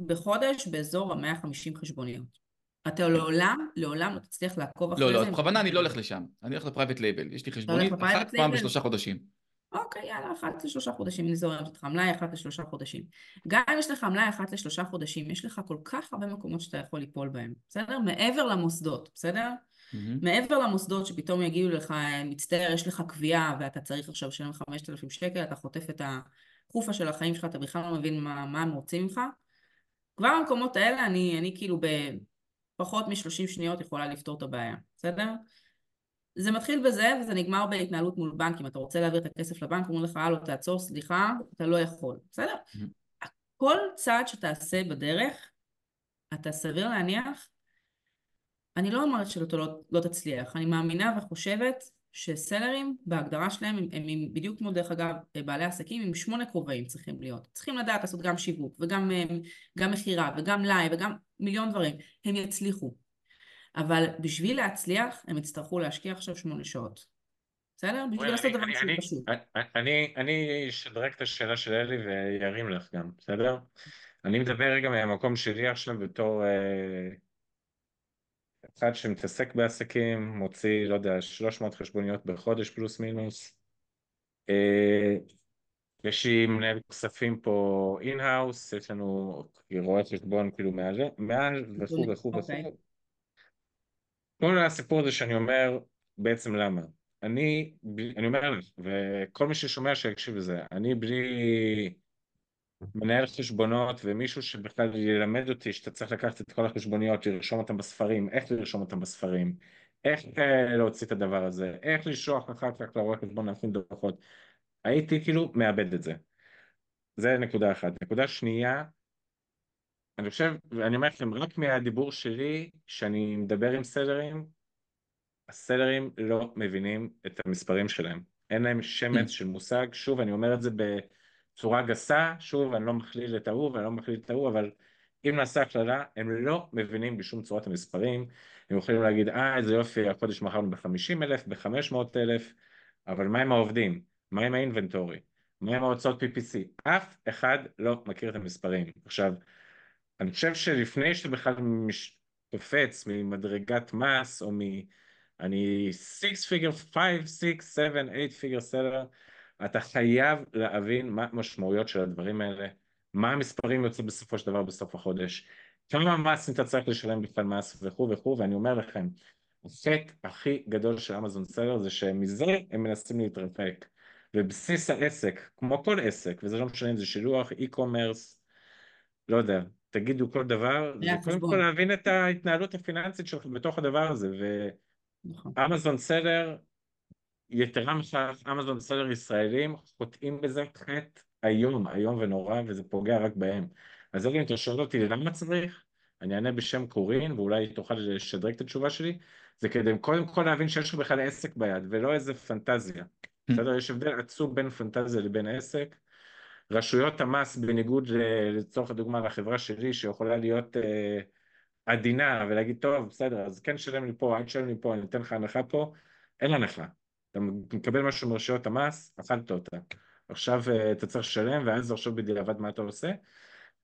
[SPEAKER 4] בחודש באזור ה-150 חשבוניות. אתה לעולם, לעולם לא תצליח לעקוב אחרי
[SPEAKER 2] לא,
[SPEAKER 4] זה.
[SPEAKER 2] לא, בכוונה אני לא הולך לשם. אני הולך ל private label. יש לי חשבונית אחת פעם בשלושה חודשים.
[SPEAKER 4] אוקיי, יאללה, אחת לשלושה חודשים, אני זורמת אותך, מלאי אחת לשלושה חודשים. גם אם יש לך מלאי אחת לשלושה חודשים, יש לך כל כך הרבה מקומות שאתה יכול ליפול בהם, בסדר? מעבר למוסדות, בסדר? Mm-hmm. מעבר למוסדות שפתאום יגידו לך, מצטער, יש לך קביעה ואתה צריך עכשיו לשלם 5,000 שקל, אתה חוטף את הכאפה של החיים שלך, אתה בכלל לא מבין מה, מה הם רוצים ממך. כבר במקומות האלה אני, אני כאילו בפחות מ-30 שניות יכולה לפתור את הבעיה, בסדר? זה מתחיל בזה וזה נגמר בהתנהלות מול בנקים, אתה רוצה להעביר את הכסף לבנק, אומרים לך, הלו, תעצור, סליחה, אתה לא יכול, בסדר? Mm-hmm. כל צעד שתעשה בדרך, אתה סביר להניח? אני לא אומרת שאתה לא, לא תצליח, אני מאמינה וחושבת שסלרים בהגדרה שלהם הם, הם, הם בדיוק כמו דרך אגב בעלי עסקים עם שמונה כובעים צריכים להיות, צריכים לדעת לעשות גם שיווק וגם גם מכירה וגם לייב וגם מיליון דברים, הם יצליחו, אבל בשביל להצליח הם יצטרכו להשקיע עכשיו שמונה שעות, בסדר? בשביל לעשות דבר שהוא פשוט.
[SPEAKER 3] אני אשדרג את השאלה של אלי וירים לך גם, בסדר? אני מדבר רגע מהמקום שלי עכשיו בתור אה, אחד שמתעסק בעסקים, מוציא, לא יודע, 300 חשבוניות בחודש פלוס מינוס. אה, יש לי מנהל כספים פה in-house, יש לנו רואה חשבון כאילו מעל, מעל וכו' וכו' וכו'. כל הסיפור הזה שאני אומר, בעצם למה? אני, אני אומר לך, וכל מי ששומע שיקשיב לזה, אני בלי מנהל חשבונות ומישהו שבכלל ילמד אותי שאתה צריך לקחת את כל החשבוניות, לרשום אותם בספרים, איך לרשום אותם בספרים, איך אה, להוציא את הדבר הזה, איך לשלוח אחר כך לרואה חשבון להכין דוחות, הייתי כאילו מאבד את זה. זה נקודה אחת. נקודה שנייה, אני חושב, ואני אומר לכם, רק מהדיבור שלי, שאני מדבר עם סלרים, הסלרים לא מבינים את המספרים שלהם. אין להם שמץ של מושג, שוב, אני אומר את זה ב... צורה גסה, שוב אני לא מכליל את ההוא ואני לא מכליל את ההוא, אבל אם נעשה הכללה, הם לא מבינים בשום צורת המספרים, הם יכולים להגיד, אה איזה יופי, החודש מכרנו ב-50 אלף, ב-500 אלף, אבל מה עם העובדים? מה עם האינבנטורי? מה עם ההוצאות PPC? אף אחד לא מכיר את המספרים. עכשיו, אני חושב שלפני שאתה בכלל קופץ ממדרגת מס או מ... אני 6 figure, 5, 6, 7, 8 figure seller, אתה חייב להבין מה המשמעויות של הדברים האלה, מה המספרים יוצאים בסופו של דבר בסוף החודש, כמה מס אתה צריך לשלם בכלל מס וכו' וכו', ואני אומר לכם, החטא הכי גדול של אמזון סלר זה שמזה הם מנסים להתרפק. ובסיס העסק, כמו כל עסק, וזה לא משנה אם זה שילוח, אי-קומרס, לא יודע, תגידו כל דבר, זה קודם כל להבין את ההתנהלות הפיננסית שלך בתוך הדבר הזה, ואמזון נכון. סלר, יתרה מכך, אמזון סלר ישראלים חוטאים בזה חטא איום, איום ונורא, וזה פוגע רק בהם. אז אם אתה שואל אותי למה צריך, אני אענה בשם קורין, ואולי תוכל לשדרג את התשובה שלי, זה כדי קודם כל להבין שיש לך בכלל עסק ביד, ולא איזה פנטזיה. Mm. בסדר? יש הבדל עצום בין פנטזיה לבין עסק. רשויות המס, בניגוד לצורך הדוגמה לחברה שלי, שיכולה להיות אה, עדינה ולהגיד, טוב, בסדר, אז כן שלם לי פה, אל תשלם לי פה, אני אתן לך הנחה פה, אין הנחה. אתה מקבל משהו מרשויות המס, אכלת אותה. עכשיו אה, אתה צריך לשלם, ואז לחשוב בדיעבד מה אתה עושה.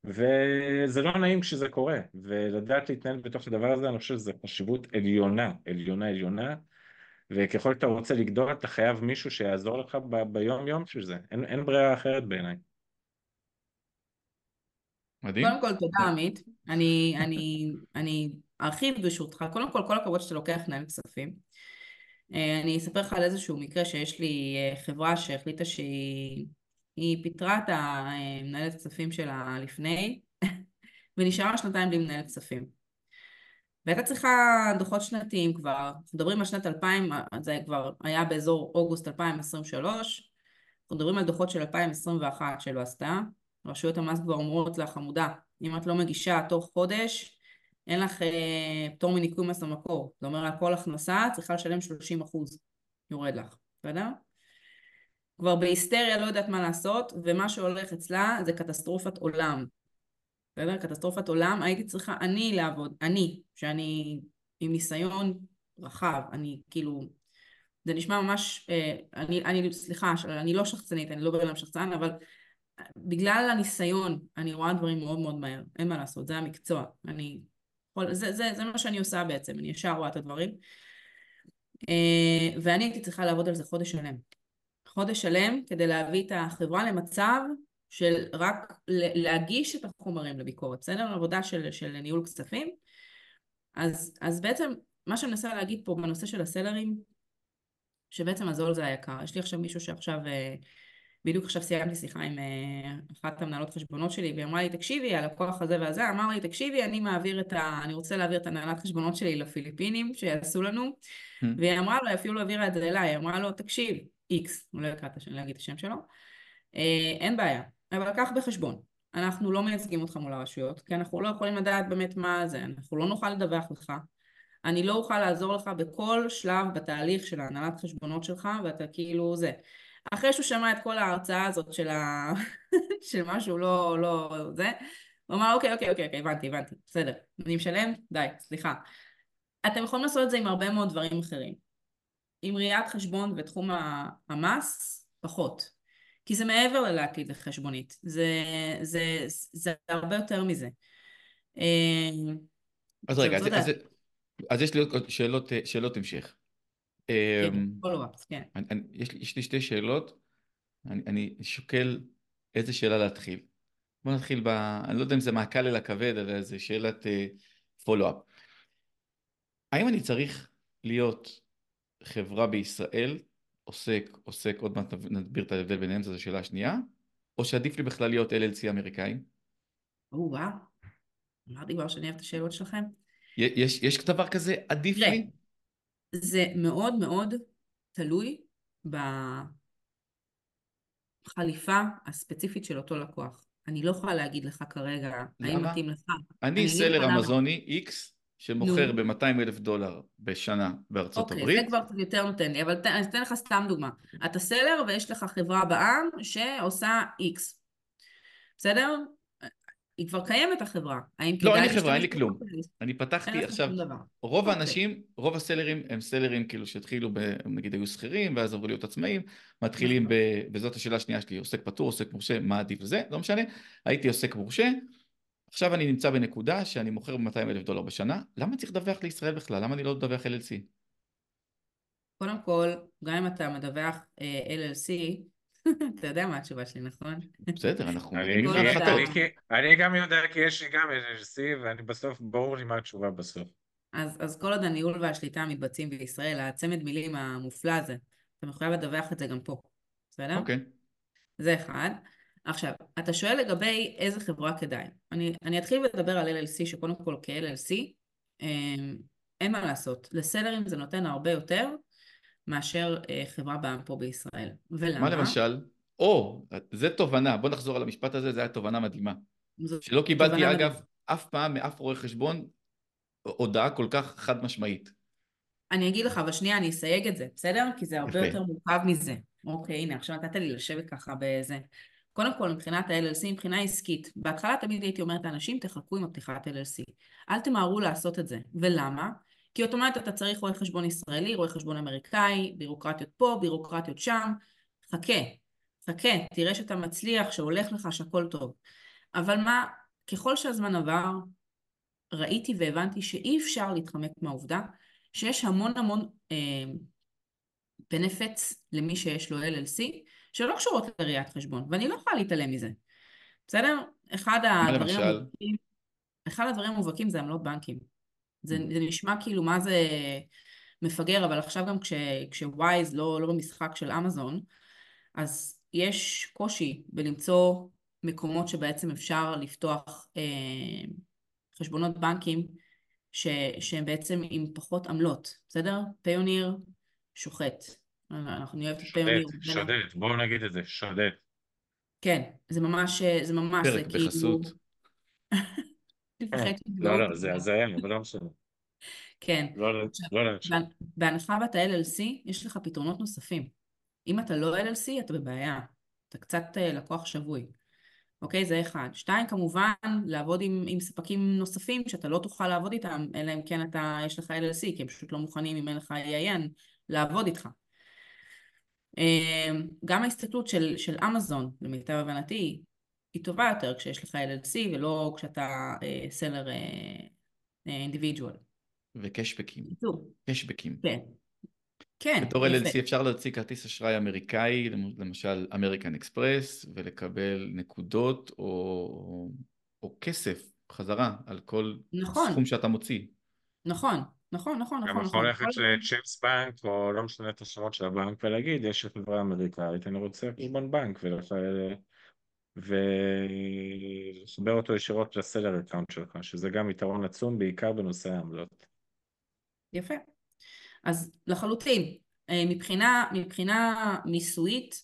[SPEAKER 3] וזה לא נעים כשזה קורה, ולדעת להתנהל בתוך הדבר הזה, אני חושב שזו חשיבות עליונה, עליונה עליונה, וככל שאתה רוצה לגדול, אתה חייב מישהו שיעזור לך ב- ביום יום של זה, אין, אין ברירה אחרת בעיניי.
[SPEAKER 4] מדהים. קודם כל, תודה עמית. אני, אני, אני ארחיב ברשותך. קודם כל, כל הכבוד שאתה לוקח מנהל כספים. אה, אני אספר לך על איזשהו מקרה שיש לי אה, חברה שהחליטה שהיא היא פיטרה את המנהלת כספים שלה לפני, ונשארה שנתיים בלי מנהלת כספים. והייתה צריכה דוחות שנתיים כבר, אנחנו מדברים על שנת 2000, זה כבר היה באזור אוגוסט 2023, אנחנו מדברים על דוחות של 2021 שלא עשתה, רשויות המס כבר אומרות לה חמודה, אם את לא מגישה תוך חודש, אין לך אה, פטור מניכוי מס המקור, זאת אומרת כל הכנסה צריכה לשלם 30 אחוז, יורד לך, בסדר? כבר בהיסטריה לא יודעת מה לעשות, ומה שהולך אצלה זה קטסטרופת עולם. בסדר? קטסטרופת עולם, הייתי צריכה אני לעבוד, אני, שאני עם ניסיון רחב, אני כאילו, זה נשמע ממש, אה, אני, אני סליחה, אני לא שחצנית, אני לא בן אדם שחצן, אבל בגלל הניסיון, אני רואה דברים מאוד מאוד מהר, אין מה לעשות, זה המקצוע, אני, זה, זה, זה מה שאני עושה בעצם, אני ישר רואה את הדברים, אה, ואני הייתי צריכה לעבוד על זה חודש שלם. חודש שלם כדי להביא את החברה למצב של רק להגיש את החומרים לביקורת, בסדר? עבודה של, של ניהול כספים. אז, אז בעצם מה שאני מנסה להגיד פה בנושא של הסלרים, שבעצם הזול זה היקר. יש לי עכשיו מישהו שעכשיו, אה, בדיוק עכשיו סיימתי שיחה עם אה, אחת המנהלות חשבונות שלי, והיא אמרה לי, תקשיבי, הלקוח הזה והזה, אמר לי, תקשיבי, אני מעביר את ה... אני רוצה להעביר את הנהלת חשבונות שלי לפיליפינים, שיעשו לנו, mm. והיא אמרה לו, אפילו העבירה את זה אליי, היא אמרה לו, תקשיב, איקס, הוא לא יקרא את השם, להגיד את השם שלו, אה, אין בעיה, אבל קח בחשבון, אנחנו לא מייצגים אותך מול הרשויות, כי אנחנו לא יכולים לדעת באמת מה זה, אנחנו לא נוכל לדווח לך, אני לא אוכל לעזור לך בכל שלב בתהליך של ההנהלת חשבונות שלך, ואתה כאילו זה. אחרי שהוא שמע את כל ההרצאה הזאת של, ה... של משהו לא, לא זה, הוא אמר אוקיי, אוקיי, אוקיי, אוקיי, הבנתי, הבנתי, בסדר, אני משלם? די, סליחה. אתם יכולים לעשות את זה עם הרבה מאוד דברים אחרים. עם ראיית חשבון ותחום המס, פחות. כי זה מעבר ללהקליד לחשבונית, זה, זה, זה הרבה יותר מזה.
[SPEAKER 2] אה, אז רגע, אז, אז, אז יש לי עוד שאלות, שאלות המשך. יש, לי, יש לי שתי שאלות, אני, אני שוקל איזה שאלה להתחיל. בוא נתחיל ב... אני לא יודע אם זה מהקל אל הכבד, אלא זה שאלת פולו-אפ. Uh, האם אני צריך להיות חברה בישראל, עוסק, עוסק, עוד מעט נסביר את ההבדל ביניהם, זו השאלה השנייה, או שעדיף לי בכלל להיות LLC אמריקאי?
[SPEAKER 4] או וואו, אמרתי כבר שאני אוהב את השאלות שלכם.
[SPEAKER 2] יש, יש דבר כזה, עדיף לי?
[SPEAKER 4] זה מאוד מאוד תלוי בחליפה הספציפית של אותו לקוח. אני לא יכולה להגיד לך כרגע, האם מתאים לך.
[SPEAKER 2] אני, אני סלר אמזוני X, שמוכר ב-200 אלף דולר בשנה בארצות
[SPEAKER 4] אוקיי,
[SPEAKER 2] הברית.
[SPEAKER 4] אוקיי, זה כבר יותר נותן לי, אבל ת, אני אתן לך סתם דוגמה. אתה סלר ויש לך חברה בעם שעושה X. בסדר? היא כבר קיימת החברה. האם
[SPEAKER 2] לא, אין לי חברה, אין לי כלום. אני פתחתי עכשיו, רוב אוקיי. האנשים, רוב הסלרים הם סלרים כאילו שהתחילו, נגיד היו שכירים, ואז עברו להיות עצמאים, מתחילים, נכון. וזאת השאלה השנייה שלי, עוסק פטור, עוסק מורשה, מה עדיף לזה, לא משנה, הייתי עוסק מורשה, עכשיו אני נמצא בנקודה שאני מוכר ב-200 אלף דולר בשנה, למה צריך לדווח לישראל בכלל? למה אני לא מדווח LLC?
[SPEAKER 4] קודם כל, גם אם אתה מדווח אה, LLC, אתה יודע מה התשובה שלי, נכון?
[SPEAKER 2] בסדר, אנחנו
[SPEAKER 3] אני, גם יודע כי יש לי גם LLC ואני בסוף, ברור לי מה התשובה בסוף.
[SPEAKER 4] אז, אז כל עוד הניהול והשליטה מתבצעים בישראל, הצמד מילים המופלא הזה, אתה מחויב לדווח את זה גם פה, בסדר?
[SPEAKER 2] אוקיי.
[SPEAKER 4] זה אחד. עכשיו, אתה שואל לגבי איזה חברה כדאי. אני, אני אתחיל לדבר על LLC, שקודם כל כ-LLC, אמ, אין מה לעשות. לסלרים זה נותן הרבה יותר מאשר אה, חברה בעם פה בישראל. ולמה?
[SPEAKER 2] מה למשל? או, זה תובנה, בוא נחזור על המשפט הזה, זו הייתה תובנה מדהימה. שלא קיבלתי
[SPEAKER 4] תובנה
[SPEAKER 2] אגב. אף פעם מאף רואה חשבון הודעה כל כך חד משמעית.
[SPEAKER 4] אני אגיד לך, אבל שנייה, אני אסייג את זה, בסדר? כי זה הרבה
[SPEAKER 2] יפה.
[SPEAKER 4] יותר מורכב מזה. אוקיי, הנה, עכשיו נתת לי לשבת ככה בזה. קודם כל, מבחינת ה-LLC, מבחינה עסקית, בהתחלה תמיד הייתי אומרת לאנשים, תחכו עם הפתיחת LLC. אל תמהרו לעשות את זה. ולמה? כי אוטומטית אתה צריך רואה חשבון ישראלי, רואה חשבון אמריקאי, בירוקרטיות פה, בירוקרטיות שם. חכה, חכה, תראה שאתה מצליח, שהולך לך, שהכל טוב. אבל מה, ככל שהזמן עבר, ראיתי והבנתי שאי אפשר להתחמק מהעובדה שיש המון המון אה, benefits למי שיש לו LLC שלא קשורות לראיית חשבון, ואני לא יכולה להתעלם מזה. בסדר? אחד הדברים
[SPEAKER 2] למשל?
[SPEAKER 4] המובהקים, אחד הדברים המובהקים זה עמלות בנקים. זה, זה נשמע כאילו מה זה מפגר, אבל עכשיו גם כש, כשווייז לא, לא במשחק של אמזון, אז יש קושי בלמצוא מקומות שבעצם אפשר לפתוח אה, חשבונות בנקים ש, שהם בעצם עם פחות עמלות, בסדר? פיוניר שוחט. אנחנו נהיה את פיוניר.
[SPEAKER 3] שודד, שודד, בואו נגיד את זה, שודד.
[SPEAKER 4] כן, זה ממש, זה ממש,
[SPEAKER 2] פרק
[SPEAKER 4] זה כאילו... לפחד
[SPEAKER 3] לא,
[SPEAKER 4] שיתבעו
[SPEAKER 3] לא, זה. הזיה, אבל לא משנה.
[SPEAKER 4] כן.
[SPEAKER 3] לא, לא להקשיב.
[SPEAKER 4] בהנ- בהנחה ואתה LLC, יש לך פתרונות נוספים. אם אתה לא LLC, אתה בבעיה. אתה קצת אה, לקוח שבוי. אוקיי? זה אחד. שתיים, כמובן, לעבוד עם, עם ספקים נוספים שאתה לא תוכל לעבוד איתם, אלא אם כן אתה, יש לך LLC, כי הם פשוט לא מוכנים, אם אין לך EIN, לעבוד איתך. אה, גם ההסתכלות של, של אמזון, למיטב הבנתי, היא טובה יותר כשיש לך LLC ולא כשאתה אה, סלר אינדיבידואל.
[SPEAKER 2] וקשבקים.
[SPEAKER 4] בקיצור,
[SPEAKER 2] קשבקים.
[SPEAKER 4] כן. כן,
[SPEAKER 2] בתור. LLC אפשר להוציא כרטיס אשראי אמריקאי, למשל אמריקן אקספרס, ולקבל נקודות או, או כסף חזרה על כל
[SPEAKER 4] נכון.
[SPEAKER 2] סכום שאתה מוציא.
[SPEAKER 4] נכון, נכון, נכון,
[SPEAKER 3] גם
[SPEAKER 4] נכון,
[SPEAKER 3] יכול
[SPEAKER 4] נכון.
[SPEAKER 3] ללכת
[SPEAKER 4] ל
[SPEAKER 3] Chase Bank, או לא משנה את השמות של הבנק, ולהגיד, יש חברה אמריקאית, אני רוצה חשבון בנק, ולח- ולחבר אותו ישירות ל seller account שלך, שזה גם יתרון עצום, בעיקר בנושא העמלות.
[SPEAKER 4] יפה. אז לחלוטין, אה, מבחינה, מבחינה מיסויית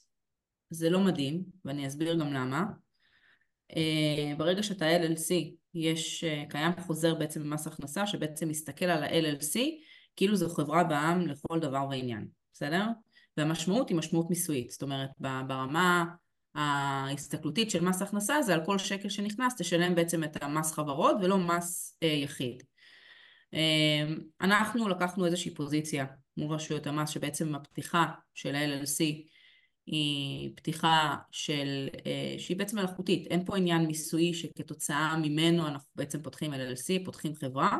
[SPEAKER 4] זה לא מדהים, ואני אסביר גם למה. אה, ברגע שאתה LLC, יש, אה, קיים חוזר בעצם במס הכנסה שבעצם מסתכל על ה-LLC כאילו זו חברה בע"מ לכל דבר ועניין, בסדר? והמשמעות היא משמעות מיסויית, זאת אומרת ברמה ההסתכלותית של מס הכנסה זה על כל שקל שנכנס תשלם בעצם את המס חברות ולא מס אה, יחיד. אה, אנחנו לקחנו איזושהי פוזיציה מול רשויות המס שבעצם הפתיחה של ה-LLC היא פתיחה של, אה, שהיא בעצם מלאכותית, אין פה עניין מיסויי שכתוצאה ממנו אנחנו בעצם פותחים LLC, פותחים חברה,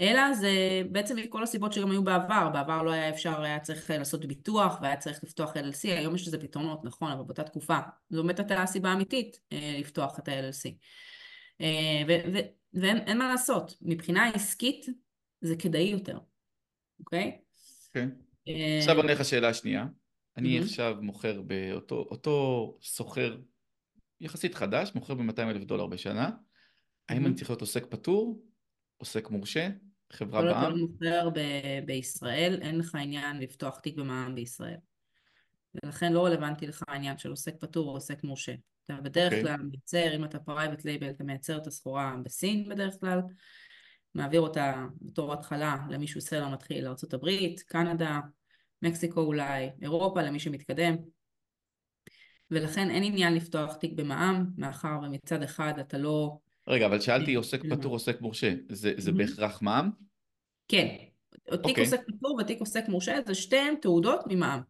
[SPEAKER 4] אלא זה בעצם מכל הסיבות שגם היו בעבר, בעבר לא היה אפשר, היה צריך לעשות ביטוח והיה צריך לפתוח LLC, היום יש לזה פתרונות, נכון, אבל באותה תקופה זו באמת הייתה הסיבה האמיתית אה, לפתוח את ה-LLC. אה, ואין אין מה לעשות, מבחינה עסקית זה כדאי יותר, אוקיי?
[SPEAKER 2] כן.
[SPEAKER 4] אה,
[SPEAKER 2] עכשיו אני לך שאלה שנייה. אני. עכשיו מוכר באותו אותו סוחר יחסית חדש, מוכר ב-200 אלף דולר בשנה. האם. אני צריך להיות עוסק פטור, עוסק מורשה, חברה
[SPEAKER 4] כל עוד
[SPEAKER 2] בע"מ?
[SPEAKER 4] לא מוכר ב- בישראל, אין לך עניין לפתוח תיק במע"מ בישראל. ולכן לא רלוונטי לך העניין של עוסק פטור או עוסק מורשה. אתה בדרך
[SPEAKER 2] אוקיי.
[SPEAKER 4] כלל מייצר, אם אתה private label, אתה מייצר את הסחורה בסין בדרך כלל, מעביר אותה בתור התחלה למישהו seller מתחיל לארה"ב, קנדה, מקסיקו אולי, אירופה למי שמתקדם. ולכן אין עניין לפתוח תיק במע"מ, מאחר ומצד אחד אתה לא...
[SPEAKER 2] רגע, אבל שאלתי עוסק
[SPEAKER 4] למה?
[SPEAKER 2] פטור, עוסק מורשה. זה זה. בהכרח מע"מ?
[SPEAKER 4] כן, תיק
[SPEAKER 2] אוקיי.
[SPEAKER 4] עוסק פטור ותיק עוסק מורשה זה שתיהם תעודות ממע"מ.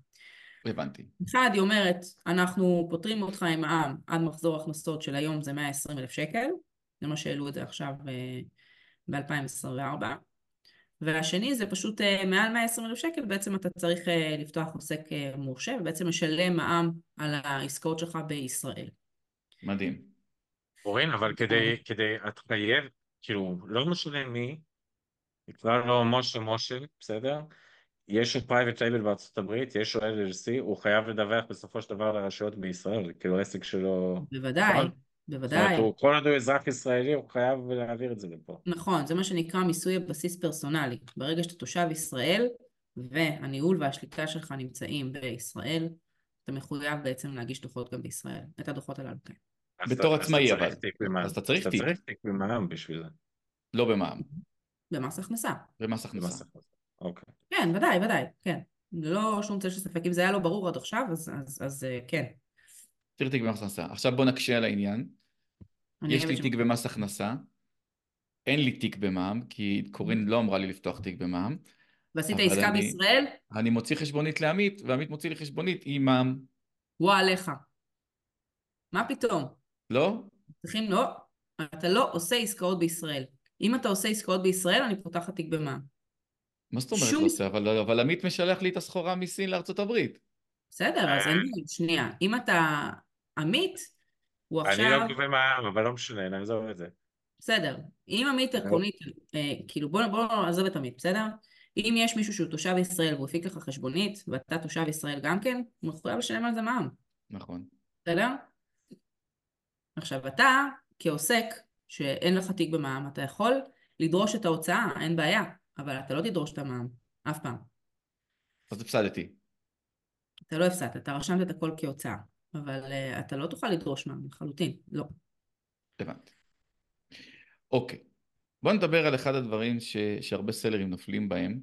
[SPEAKER 2] הבנתי.
[SPEAKER 4] אחד, היא אומרת, אנחנו פותרים אותך עם מע"מ עד מחזור הכנסות של היום זה 120 אלף שקל, זה מה שהעלו את זה עכשיו ב-2024. והשני זה פשוט אה, מעל 120 אלף שקל, בעצם אתה צריך אה, לפתוח עוסק אה, מורשה, ובעצם לשלם מע"מ על העסקאות שלך בישראל.
[SPEAKER 2] מדהים.
[SPEAKER 3] קורין, אבל כדי, כדי, את חייב, כאילו, לא משנה מי, נקרא לו משה משה, בסדר? יש לו private label בארצות הברית, יש לו LLC, הוא חייב לדווח בסופו של דבר לרשויות בישראל, כאילו עסק שלו...
[SPEAKER 4] בוודאי,
[SPEAKER 3] נכון? זאת
[SPEAKER 4] בוודאי.
[SPEAKER 3] אומרת, הוא, כל עוד הוא אזרח ישראלי, הוא חייב להעביר את זה לפה.
[SPEAKER 4] נכון, זה מה שנקרא מיסוי הבסיס הפרסונלי. ברגע שאתה תושב ישראל, והניהול והשליטה שלך נמצאים בישראל, אתה מחויב בעצם להגיש דוחות גם בישראל, את הדוחות הללו, כן.
[SPEAKER 2] בתור עצמאי, אבל.
[SPEAKER 3] תיק במע"מ.
[SPEAKER 2] אז אתה צריך
[SPEAKER 3] אתה
[SPEAKER 2] תיק.
[SPEAKER 3] צריך תיק במע"מ בשביל זה.
[SPEAKER 2] לא במע"מ,
[SPEAKER 4] במס הכנסה.
[SPEAKER 2] במס הכנסה.
[SPEAKER 3] אוקיי.
[SPEAKER 4] כן, ודאי, ודאי, כן. ללא שום צל של ספק. אם זה היה לא ברור עד עכשיו, אז, אז, אז אה, כן.
[SPEAKER 2] צריך תיק במס הכנסה. עכשיו בוא נקשה על העניין. יש לי תיק במס הכנסה, אין לי תיק במע"מ, כי קורין לא אמרה לי לפתוח תיק במע"מ.
[SPEAKER 4] ועשית עסקה
[SPEAKER 2] אני-
[SPEAKER 4] בישראל,
[SPEAKER 2] אני מוציא חשבונית לעמית, ועמית מוציא לי חשבונית עם מע"מ.
[SPEAKER 4] וואה עליך. מה פתאום?
[SPEAKER 2] לא?
[SPEAKER 4] צריכים, לא, אתה לא עושה עסקאות בישראל. אם אתה עושה עסקאות בישראל, אני פותחת תיק במע"מ.
[SPEAKER 2] מה זאת אומרת
[SPEAKER 4] שום-
[SPEAKER 2] לא עושה? אבל, אבל עמית משלח לי את הסחורה מסין לארצות הברית.
[SPEAKER 4] בסדר, אז אין לי, שנייה. אם אתה עמית, הוא
[SPEAKER 3] אני
[SPEAKER 4] עכשיו...
[SPEAKER 3] לא גובה מע"מ, אבל לא משנה, נעזוב את זה.
[SPEAKER 4] בסדר. אם עמית עקרונית, אה, כאילו בוא בוא נעזוב את עמית, בסדר? אם יש מישהו שהוא תושב ישראל והוא הפיק לך חשבונית, ואתה תושב ישראל גם כן, הוא מחויב לשלם על זה מע"מ,
[SPEAKER 2] נכון.
[SPEAKER 4] בסדר? עכשיו אתה, כעוסק, שאין לך תיק במע"מ, אתה יכול לדרוש את ההוצאה, אין בעיה, אבל אתה לא תדרוש את המע"מ, אף פעם.
[SPEAKER 2] אז הפסדתי.
[SPEAKER 4] אתה לא הפסדת, אתה רשמת את הכל כהוצאה, אבל uh, אתה לא תוכל לדרוש מע"מ לחלוטין, לא.
[SPEAKER 2] הבנתי. אוקיי. בוא נדבר על אחד הדברים ש... שהרבה סלרים נופלים בהם,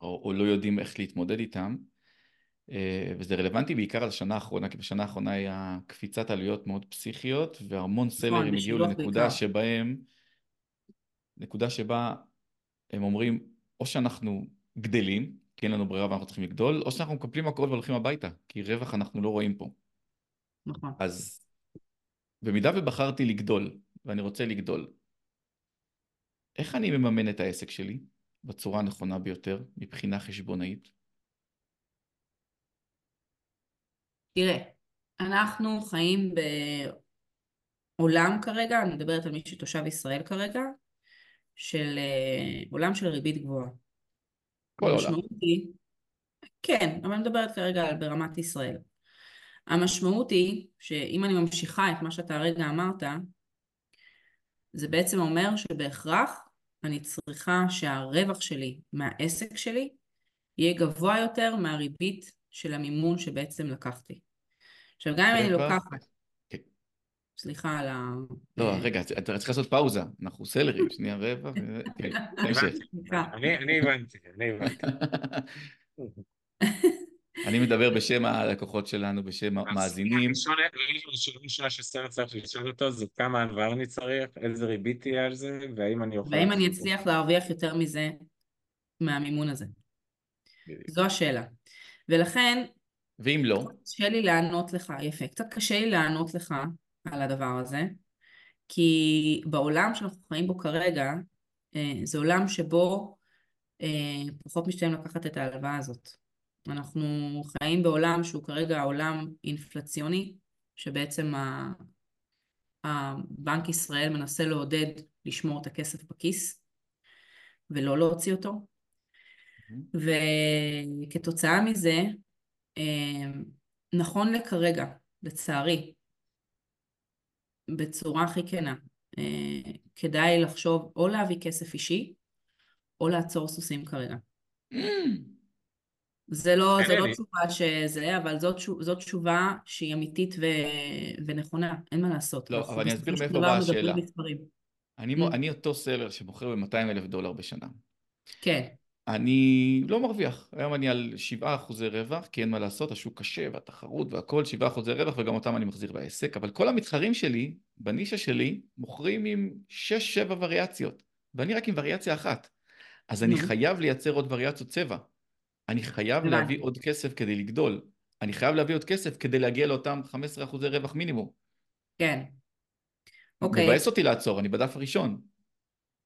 [SPEAKER 2] או, או לא יודעים איך להתמודד איתם, וזה רלוונטי בעיקר על השנה האחרונה, כי בשנה האחרונה היה קפיצת עלויות מאוד פסיכיות, והמון סלרים הגיעו לנקודה
[SPEAKER 4] בעיקר.
[SPEAKER 2] שבהם, נקודה שבה הם אומרים, או שאנחנו גדלים, כי אין לנו ברירה ואנחנו צריכים לגדול, או שאנחנו מקפלים הכל והולכים הביתה, כי רווח אנחנו לא רואים פה.
[SPEAKER 4] נכון.
[SPEAKER 2] אז במידה ובחרתי לגדול, ואני רוצה לגדול, איך אני מממן את העסק שלי בצורה הנכונה ביותר מבחינה חשבונאית?
[SPEAKER 4] תראה, אנחנו חיים בעולם כרגע, אני מדברת על מי שתושב ישראל כרגע, של אה, עולם של ריבית גבוהה.
[SPEAKER 2] כל העולם.
[SPEAKER 4] היא, כן, אבל אני מדברת כרגע על ברמת ישראל. המשמעות היא שאם אני ממשיכה את מה שאתה הרגע אמרת, זה בעצם אומר שבהכרח אני צריכה שהרווח שלי מהעסק שלי יהיה גבוה יותר מהריבית של המימון שבעצם לקחתי. עכשיו גם אם אני? לוקחת,
[SPEAKER 2] כן.
[SPEAKER 4] סליחה על ה...
[SPEAKER 2] לא,
[SPEAKER 4] אה,
[SPEAKER 2] רגע, אתה צריך לעשות פאוזה. אנחנו סלרים, שנייה. ו- כן.
[SPEAKER 3] אני אני הבנתי, אני הבנתי.
[SPEAKER 2] אני מדבר בשם הלקוחות שלנו, בשם המאזינים.
[SPEAKER 3] השאלה הראשונה שסרט צריך לשאול אותו זה כמה הלוואה אני צריך, איזה ריבית תהיה על זה, והאם אני אוכל...
[SPEAKER 4] והאם אני אצליח להרוויח יותר מזה מהמימון הזה? זו השאלה. ולכן
[SPEAKER 2] ואם לא,
[SPEAKER 4] קשה לי לענות לך, יפה, קצת קשה לי לענות לך על הדבר הזה, כי בעולם שאנחנו חיים בו כרגע, אה, זה עולם שבו אה, פחות משתלם לקחת את ההלוואה הזאת. אנחנו חיים בעולם שהוא כרגע עולם אינפלציוני, שבעצם הבנק ישראל מנסה לעודד לשמור את הכסף בכיס ולא להוציא אותו, וכתוצאה מזה, נכון לכרגע, לצערי, בצורה הכי כנה, אה, כדאי לחשוב או להביא כסף אישי, או לעצור סוסים כרגע. זה לא, זה לא. תשובה שזה, אבל זאת, זאת תשובה שהיא אמיתית ו, ונכונה, אין מה לעשות.
[SPEAKER 2] לא, אבל אני אסביר מאיפה באה השאלה. אני. מו- אני אותו סלר שמוכר ב-200 אלף דולר בשנה.
[SPEAKER 4] כן,
[SPEAKER 2] אני לא מרוויח. היום אני על 7 אחוזי רווח, כי אין מה לעשות, השוק קשה והתחרות והכל, 7 אחוזי רווח, וגם אותם אני מחזיר בעסק. אבל כל המתחרים שלי, בנישה שלי, מוכרים עם 6-7 וריאציות, ואני רק עם וריאציה אחת. אז אני. חייב לייצר עוד וריאציות צבע. אני חייב. להביא עוד כסף כדי לגדול. אני חייב להביא עוד כסף כדי להגיע לאותם 15 אחוזי רווח מינימום.
[SPEAKER 4] כן. אוקיי,
[SPEAKER 2] מבאס אותי לעצור, אני בדף הראשון.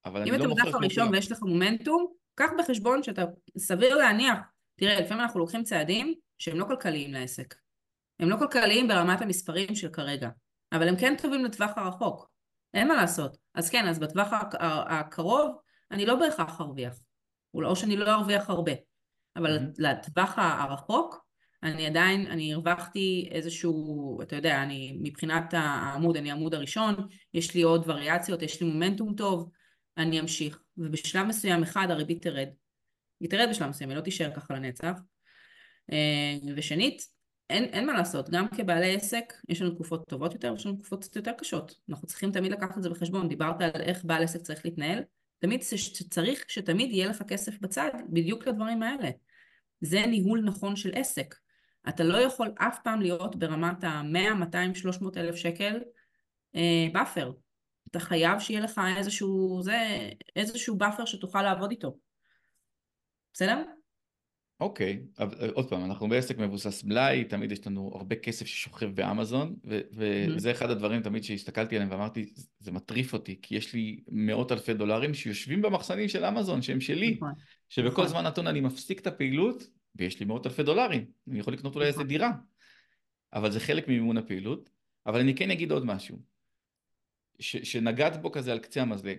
[SPEAKER 4] אם
[SPEAKER 2] לא
[SPEAKER 4] אתה בדף הראשון. ויש לך מומנטום, קח בחשבון שאתה סביר להניח, תראה, לפעמים אנחנו לוקחים צעדים שהם לא כלכליים לעסק. הם לא כלכליים ברמת המספרים של כרגע, אבל הם כן טובים לטווח הרחוק. אין מה לעשות. אז כן, אז בטווח הקרוב אני לא בהכרח ארוויח. או שאני לא ארוויח הרבה. אבל mm-hmm. לטווח הרחוק, אני עדיין, אני הרווחתי איזשהו, אתה יודע, אני מבחינת העמוד, אני העמוד הראשון, יש לי עוד וריאציות, יש לי מומנטום טוב, אני אמשיך. ובשלב מסוים אחד הריבית תרד. היא תרד בשלב מסוים, היא לא תישאר ככה לנצח. אה, ושנית, אין, אין מה לעשות, גם כבעלי עסק יש לנו תקופות טובות יותר ויש לנו תקופות קצת יותר קשות. אנחנו צריכים תמיד לקחת את זה בחשבון, דיברת על איך בעל עסק צריך להתנהל, תמיד צריך שתמיד יהיה לך כסף בצד בדיוק לדברים האלה. זה ניהול נכון של עסק. אתה לא יכול אף פעם להיות ברמת ה-100, 200, 300 אלף שקל אה, buffer. אתה חייב שיהיה לך איזשהו, זה, איזשהו buffer שתוכל לעבוד איתו. בסדר?
[SPEAKER 2] אוקיי, אבל עוד פעם, אנחנו בעסק מבוסס מלאי, תמיד יש לנו הרבה כסף ששוכב באמזון, ו- וזה mm-hmm. אחד הדברים תמיד שהסתכלתי עליהם ואמרתי, זה מטריף אותי, כי יש לי מאות אלפי דולרים שיושבים במחסנים של אמזון, שהם שלי, נכון, שבכל נכון. זמן נתון אני מפסיק את הפעילות, ויש לי מאות אלפי דולרים, אני יכול לקנות אולי איזה נכון. דירה, אבל זה חלק ממימון הפעילות, אבל אני כן אגיד עוד משהו, ש- שנגעת בו כזה על קצה המזלג.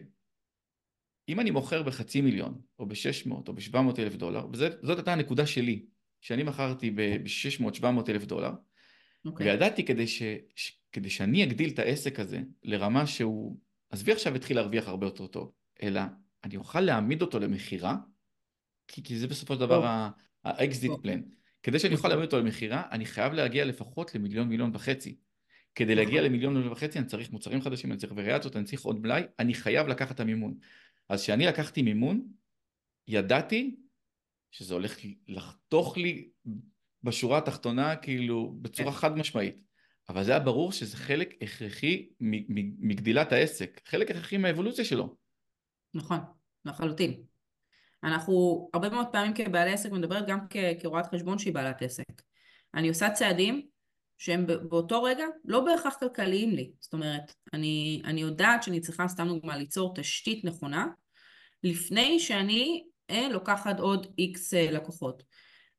[SPEAKER 2] אם אני מוכר בחצי מיליון, או ב-600 או ב-700 אלף דולר, וזאת הייתה הנקודה שלי, שאני מכרתי ב-600-700 אלף דולר, okay. אוקיי. וידעתי כדי, ש, ש, כדי שאני אגדיל את העסק הזה לרמה שהוא, עזבי עכשיו התחיל להרוויח הרבה יותר טוב, אלא אני אוכל להעמיד אותו למכירה, כי, כי זה בסופו של דבר ה exit plan. כדי שאני אוכל להעמיד אותו למכירה, אני חייב להגיע לפחות למיליון מיליון וחצי. כדי להגיע נכון. למיליון מיליון וחצי אני צריך מוצרים חדשים, אני צריך וריאציות, אני צריך עוד מלאי, אני חייב לקחת את המימון. אז כשאני לקחתי מימון, ידעתי שזה הולך לחתוך לי בשורה התחתונה כאילו בצורה כן. חד משמעית. אבל זה היה ברור שזה חלק הכרחי מגדילת העסק, חלק הכרחי מהאבולוציה שלו.
[SPEAKER 4] נכון, לחלוטין. אנחנו הרבה מאוד פעמים כבעלי עסק מדברת גם כרואת חשבון שהיא בעלת עסק. אני עושה צעדים שהם באותו רגע לא בהכרח כלכליים לי. זאת אומרת, אני, אני יודעת שאני צריכה סתם דוגמה ליצור תשתית נכונה לפני שאני אה, לוקחת עוד איקס אה, לקוחות.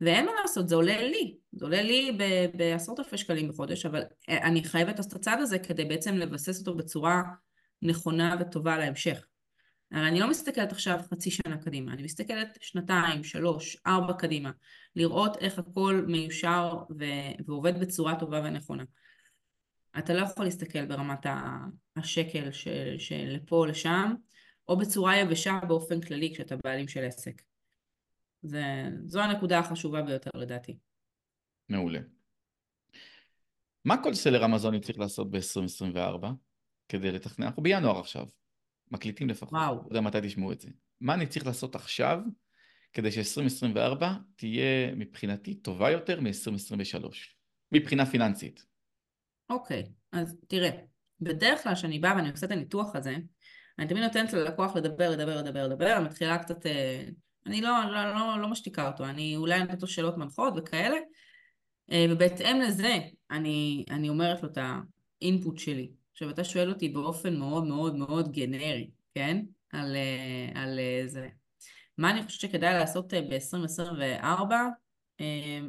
[SPEAKER 4] ואין מה לעשות, זה עולה לי, זה עולה לי בעשרות אלפי שקלים בחודש, אבל אה, אני חייבת את הצעד הזה כדי בעצם לבסס אותו בצורה נכונה וטובה להמשך. הרי אני לא מסתכלת עכשיו חצי שנה קדימה, אני מסתכלת שנתיים, שלוש, ארבע קדימה, לראות איך הכל מיושר ו- ועובד בצורה טובה ונכונה. אתה לא יכול להסתכל ברמת השקל של, של לפה או לשם, או בצורה יבשה באופן כללי כשאתה בעלים של עסק. זה, זו הנקודה החשובה ביותר לדעתי.
[SPEAKER 2] מעולה. מה כל סלר אמזוני צריך לעשות ב-2024 כדי לתכנן? אנחנו בינואר עכשיו. מקליטים לפחות. וואו. לא יודע מתי תשמעו את זה. מה אני צריך לעשות עכשיו כדי ש-2024 תהיה מבחינתי טובה יותר מ-2023, מבחינה פיננסית.
[SPEAKER 4] אוקיי, אז תראה, בדרך כלל כשאני באה ואני עושה את הניתוח הזה, אני תמיד נותנת ללקוח לדבר, לדבר, לדבר, לדבר, מתחילה קצת, אה, אני לא, לא, לא, לא משתיקה אותו, אני אולי נותנת לו שאלות מנחות וכאלה, אה, ובהתאם לזה אני, אני אומרת לו את האינפוט שלי. עכשיו אתה שואל אותי באופן מאוד מאוד מאוד גנרי, כן? על, אה, על אה, זה. מה אני חושבת שכדאי לעשות אה, ב-2024?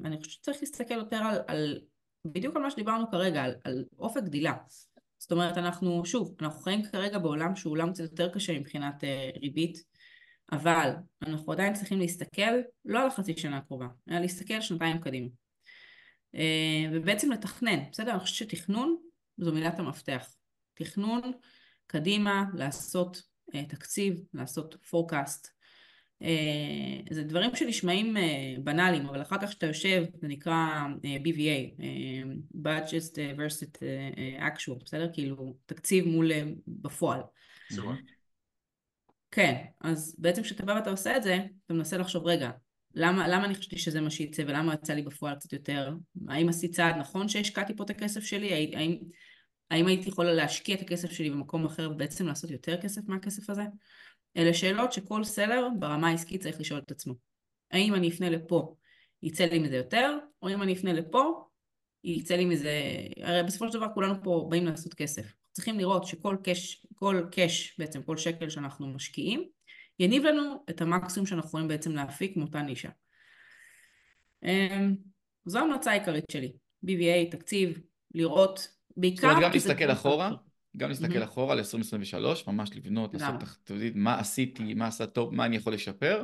[SPEAKER 4] אני חושבת שצריך להסתכל יותר על, על בדיוק על מה שדיברנו כרגע, על, על אופק גדילה. זאת אומרת, אנחנו, שוב, אנחנו חיים כרגע בעולם שהוא עולם קצת יותר קשה מבחינת ריבית, אבל אנחנו עדיין צריכים להסתכל לא על החצי שנה הקרובה, אלא להסתכל שנתיים קדימה. ובעצם לתכנן, בסדר? אני חושבת שתכנון זו מילת המפתח. תכנון קדימה, לעשות uh, תקציב, לעשות forecast. Uh, זה דברים שנשמעים uh, בנאליים, אבל אחר כך כשאתה יושב, זה נקרא uh, BVA, uh, budget versus actual, בסדר? כאילו, תקציב מול uh, בפועל. כן, אז בעצם כשאתה בא ואתה עושה את זה, אתה מנסה לחשוב, רגע, למה, למה אני חשבתי שזה מה שיצא ולמה יצא לי בפועל קצת יותר? האם עשית צעד נכון שהשקעתי פה את הכסף שלי? האם, האם הייתי יכולה להשקיע את הכסף שלי במקום אחר ובעצם לעשות יותר כסף מהכסף הזה? אלה שאלות שכל סלר ברמה העסקית צריך לשאול את עצמו. האם אני אפנה לפה, יצא לי מזה יותר, או אם אני אפנה לפה, יצא לי מזה... הרי בסופו של דבר כולנו פה באים לעשות כסף. צריכים לראות שכל קש, כל קש, בעצם כל שקל שאנחנו משקיעים, יניב לנו את המקסימום שאנחנו יכולים בעצם להפיק מאותה נישה. אמ, זו ההמלצה העיקרית שלי. BVA, תקציב, לראות, בעיקר...
[SPEAKER 2] זאת אומרת, גם להסתכל אחורה, גם להסתכל אחורה ל-2023, ממש לבנות, לעשות תחתית, מה עשיתי, מה עשה טוב, מה אני יכול לשפר,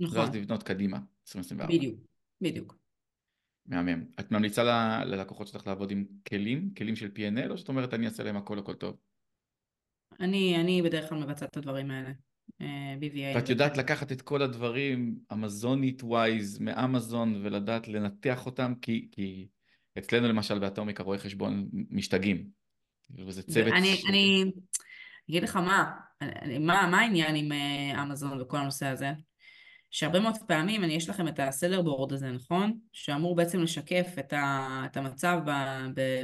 [SPEAKER 2] נכון. ואז לבנות קדימה, 2024.
[SPEAKER 4] בדיוק, בדיוק.
[SPEAKER 2] מהמם. את ממליצה ללקוחות שלך לעבוד עם כלים, כלים של P&L, או שאת אומרת אני אעשה להם הכל הכל טוב?
[SPEAKER 4] אני, אני בדרך כלל מבצעת את הדברים האלה. אה, BVA.
[SPEAKER 2] ואת יודעת לקחת את כל הדברים, אמזונית ווייז, מאמזון, ולדעת לנתח אותם, כי, כי אצלנו למשל באטומיק הרואי חשבון משתגעים. וזה צוות...
[SPEAKER 4] אני, ש... אני אגיד לך מה, מה, מה העניין עם אה, אמזון וכל הנושא הזה? שהרבה מאוד פעמים, אני, יש לכם את ה Sellerboard הזה, נכון? שאמור בעצם לשקף את, ה, את המצב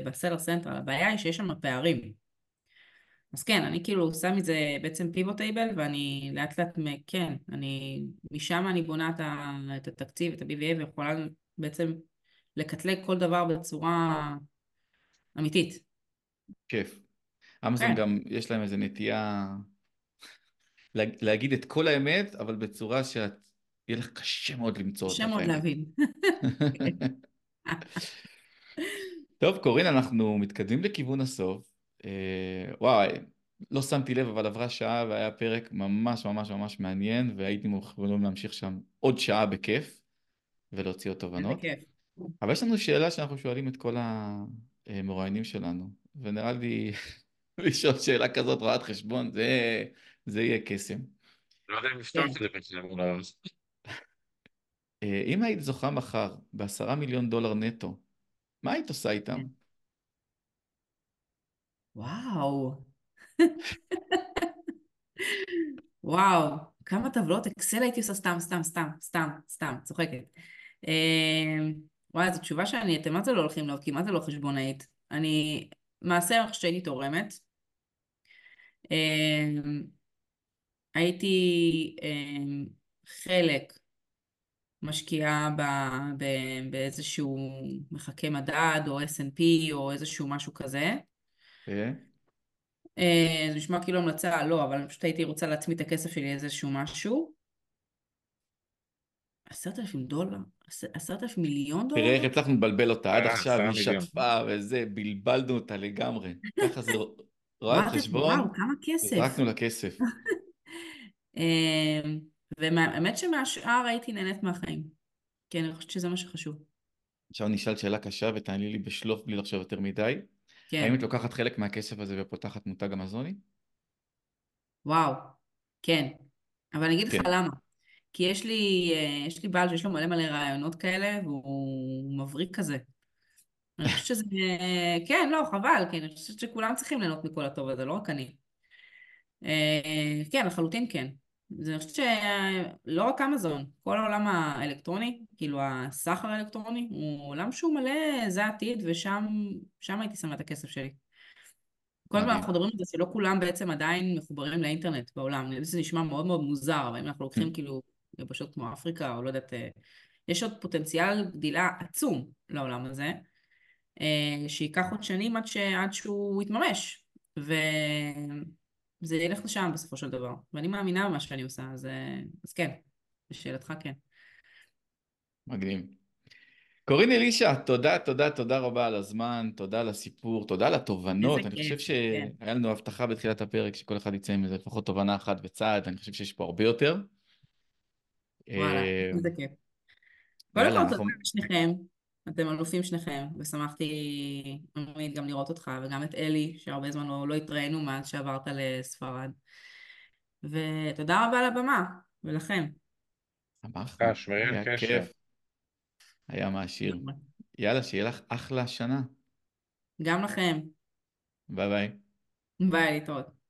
[SPEAKER 4] ב Seller Central. הבעיה היא שיש שם פערים. אז כן, אני כאילו שם את זה בעצם pivot table, ואני לאט לאט, כן, אני, משם אני בונה את, ה, את התקציב, את ה-BVA, ויכולה בעצם לקטלג כל דבר בצורה אמיתית.
[SPEAKER 2] כיף. אמזון כן. גם, יש להם איזה נטייה להגיד את כל האמת, אבל בצורה שאת, יהיה לך קשה מאוד למצוא אותה.
[SPEAKER 4] קשה מאוד להבין.
[SPEAKER 2] טוב, קורין, אנחנו מתקדמים לכיוון הסוף. אה, וואי, לא שמתי לב, אבל עברה שעה והיה פרק ממש ממש ממש מעניין, והייתי מוכנים להמשיך שם עוד שעה בכיף, ולהוציא עוד תובנות. בכיף. אבל יש לנו שאלה שאנחנו שואלים את כל המרואיינים שלנו, ונראה לי לשאול שאלה כזאת רואת חשבון, זה, זה יהיה קסם.
[SPEAKER 3] לא יודע אם לפתוח את זה בשביל
[SPEAKER 2] אם היית זוכה מחר בעשרה מיליון דולר נטו, מה היית עושה איתם?
[SPEAKER 4] וואו. וואו, כמה טבלות אקסל הייתי עושה סתם, סתם, סתם, סתם, סתם, צוחקת. אמ, וואי, זו תשובה שאני, אתם מה זה לא הולכים לעוד, כי מה זה לא חשבונאית? אני, מעשה איך שהייתי תורמת. אמ, הייתי אמ, חלק משקיעה באיזשהו מחכה מדד או S&P או איזשהו משהו כזה. אה? אה, זה נשמע כאילו המלצה, לא, אבל פשוט הייתי רוצה להצמיד את הכסף שלי איזשהו משהו. עשרת אלפים דולר? עשרת אלפים מיליון דולר?
[SPEAKER 2] תראה איך הצלחנו לבלבל אותה עד אה, עכשיו, היא שטפה וזה, בלבלנו אותה לגמרי. ככה זה רואה חשבון,
[SPEAKER 4] וואו, כמה כסף.
[SPEAKER 2] זרקנו לה כסף.
[SPEAKER 4] והאמת שמהשאר הייתי נהנית מהחיים. כן, אני חושבת שזה מה שחשוב.
[SPEAKER 2] עכשיו נשאל שאלה קשה ותעני לי בשלוף בלי לחשוב יותר מדי. כן. האם את לוקחת חלק מהכסף הזה ופותחת מותג אמזוני?
[SPEAKER 4] וואו, כן. אבל אני אגיד כן. לך למה. כי יש לי, אה, יש לי בעל שיש לו מלא מלא רעיונות כאלה, והוא מבריק כזה. אני חושבת שזה... כן, לא, חבל, כי אני חושבת שכולם צריכים ליהנות מכל הטוב הזה, לא רק אני. אה, כן, לחלוטין כן. אני חושבת שלא רק אמזון, כל העולם האלקטרוני, כאילו הסחר האלקטרוני, הוא עולם שהוא מלא, זה העתיד, ושם הייתי שמה את הכסף שלי. כל הזמן אנחנו מדברים על זה שלא כולם בעצם עדיין מחוברים לאינטרנט בעולם, זה נשמע מאוד מאוד מוזר, אבל אם אנחנו לוקחים mm. כאילו יבשות כמו אפריקה, או לא יודעת, אה, יש עוד פוטנציאל גדילה עצום לעולם הזה, אה, שייקח עוד שנים עד, ש... עד שהוא יתממש. ו... זה ילך לשם בסופו של דבר, ואני מאמינה במה שאני עושה, אז, אז כן, לשאלתך כן.
[SPEAKER 2] מגניב. קורין אלישע, תודה, תודה, תודה רבה על הזמן, תודה על הסיפור, תודה על התובנות. אני כיף, חושב שהיה כן. לנו הבטחה בתחילת הפרק שכל אחד יצא עם איזה לפחות תובנה אחת וצעד, אני חושב שיש פה הרבה יותר.
[SPEAKER 4] וואלה, אה, איזה כיף. קודם כל תודה לשניכם, אתם אלופים שניכם, ושמחתי עמית גם לראות אותך, וגם את אלי, שהרבה זמן לא, לא התראינו מאז שעברת לספרד. ותודה רבה על הבמה, ולכם.
[SPEAKER 2] שמחנו, היה כיף. היה מעשיר. יאללה, שיהיה לך אחלה שנה.
[SPEAKER 4] גם לכם.
[SPEAKER 2] ביי ביי.
[SPEAKER 4] ביי, להתראות.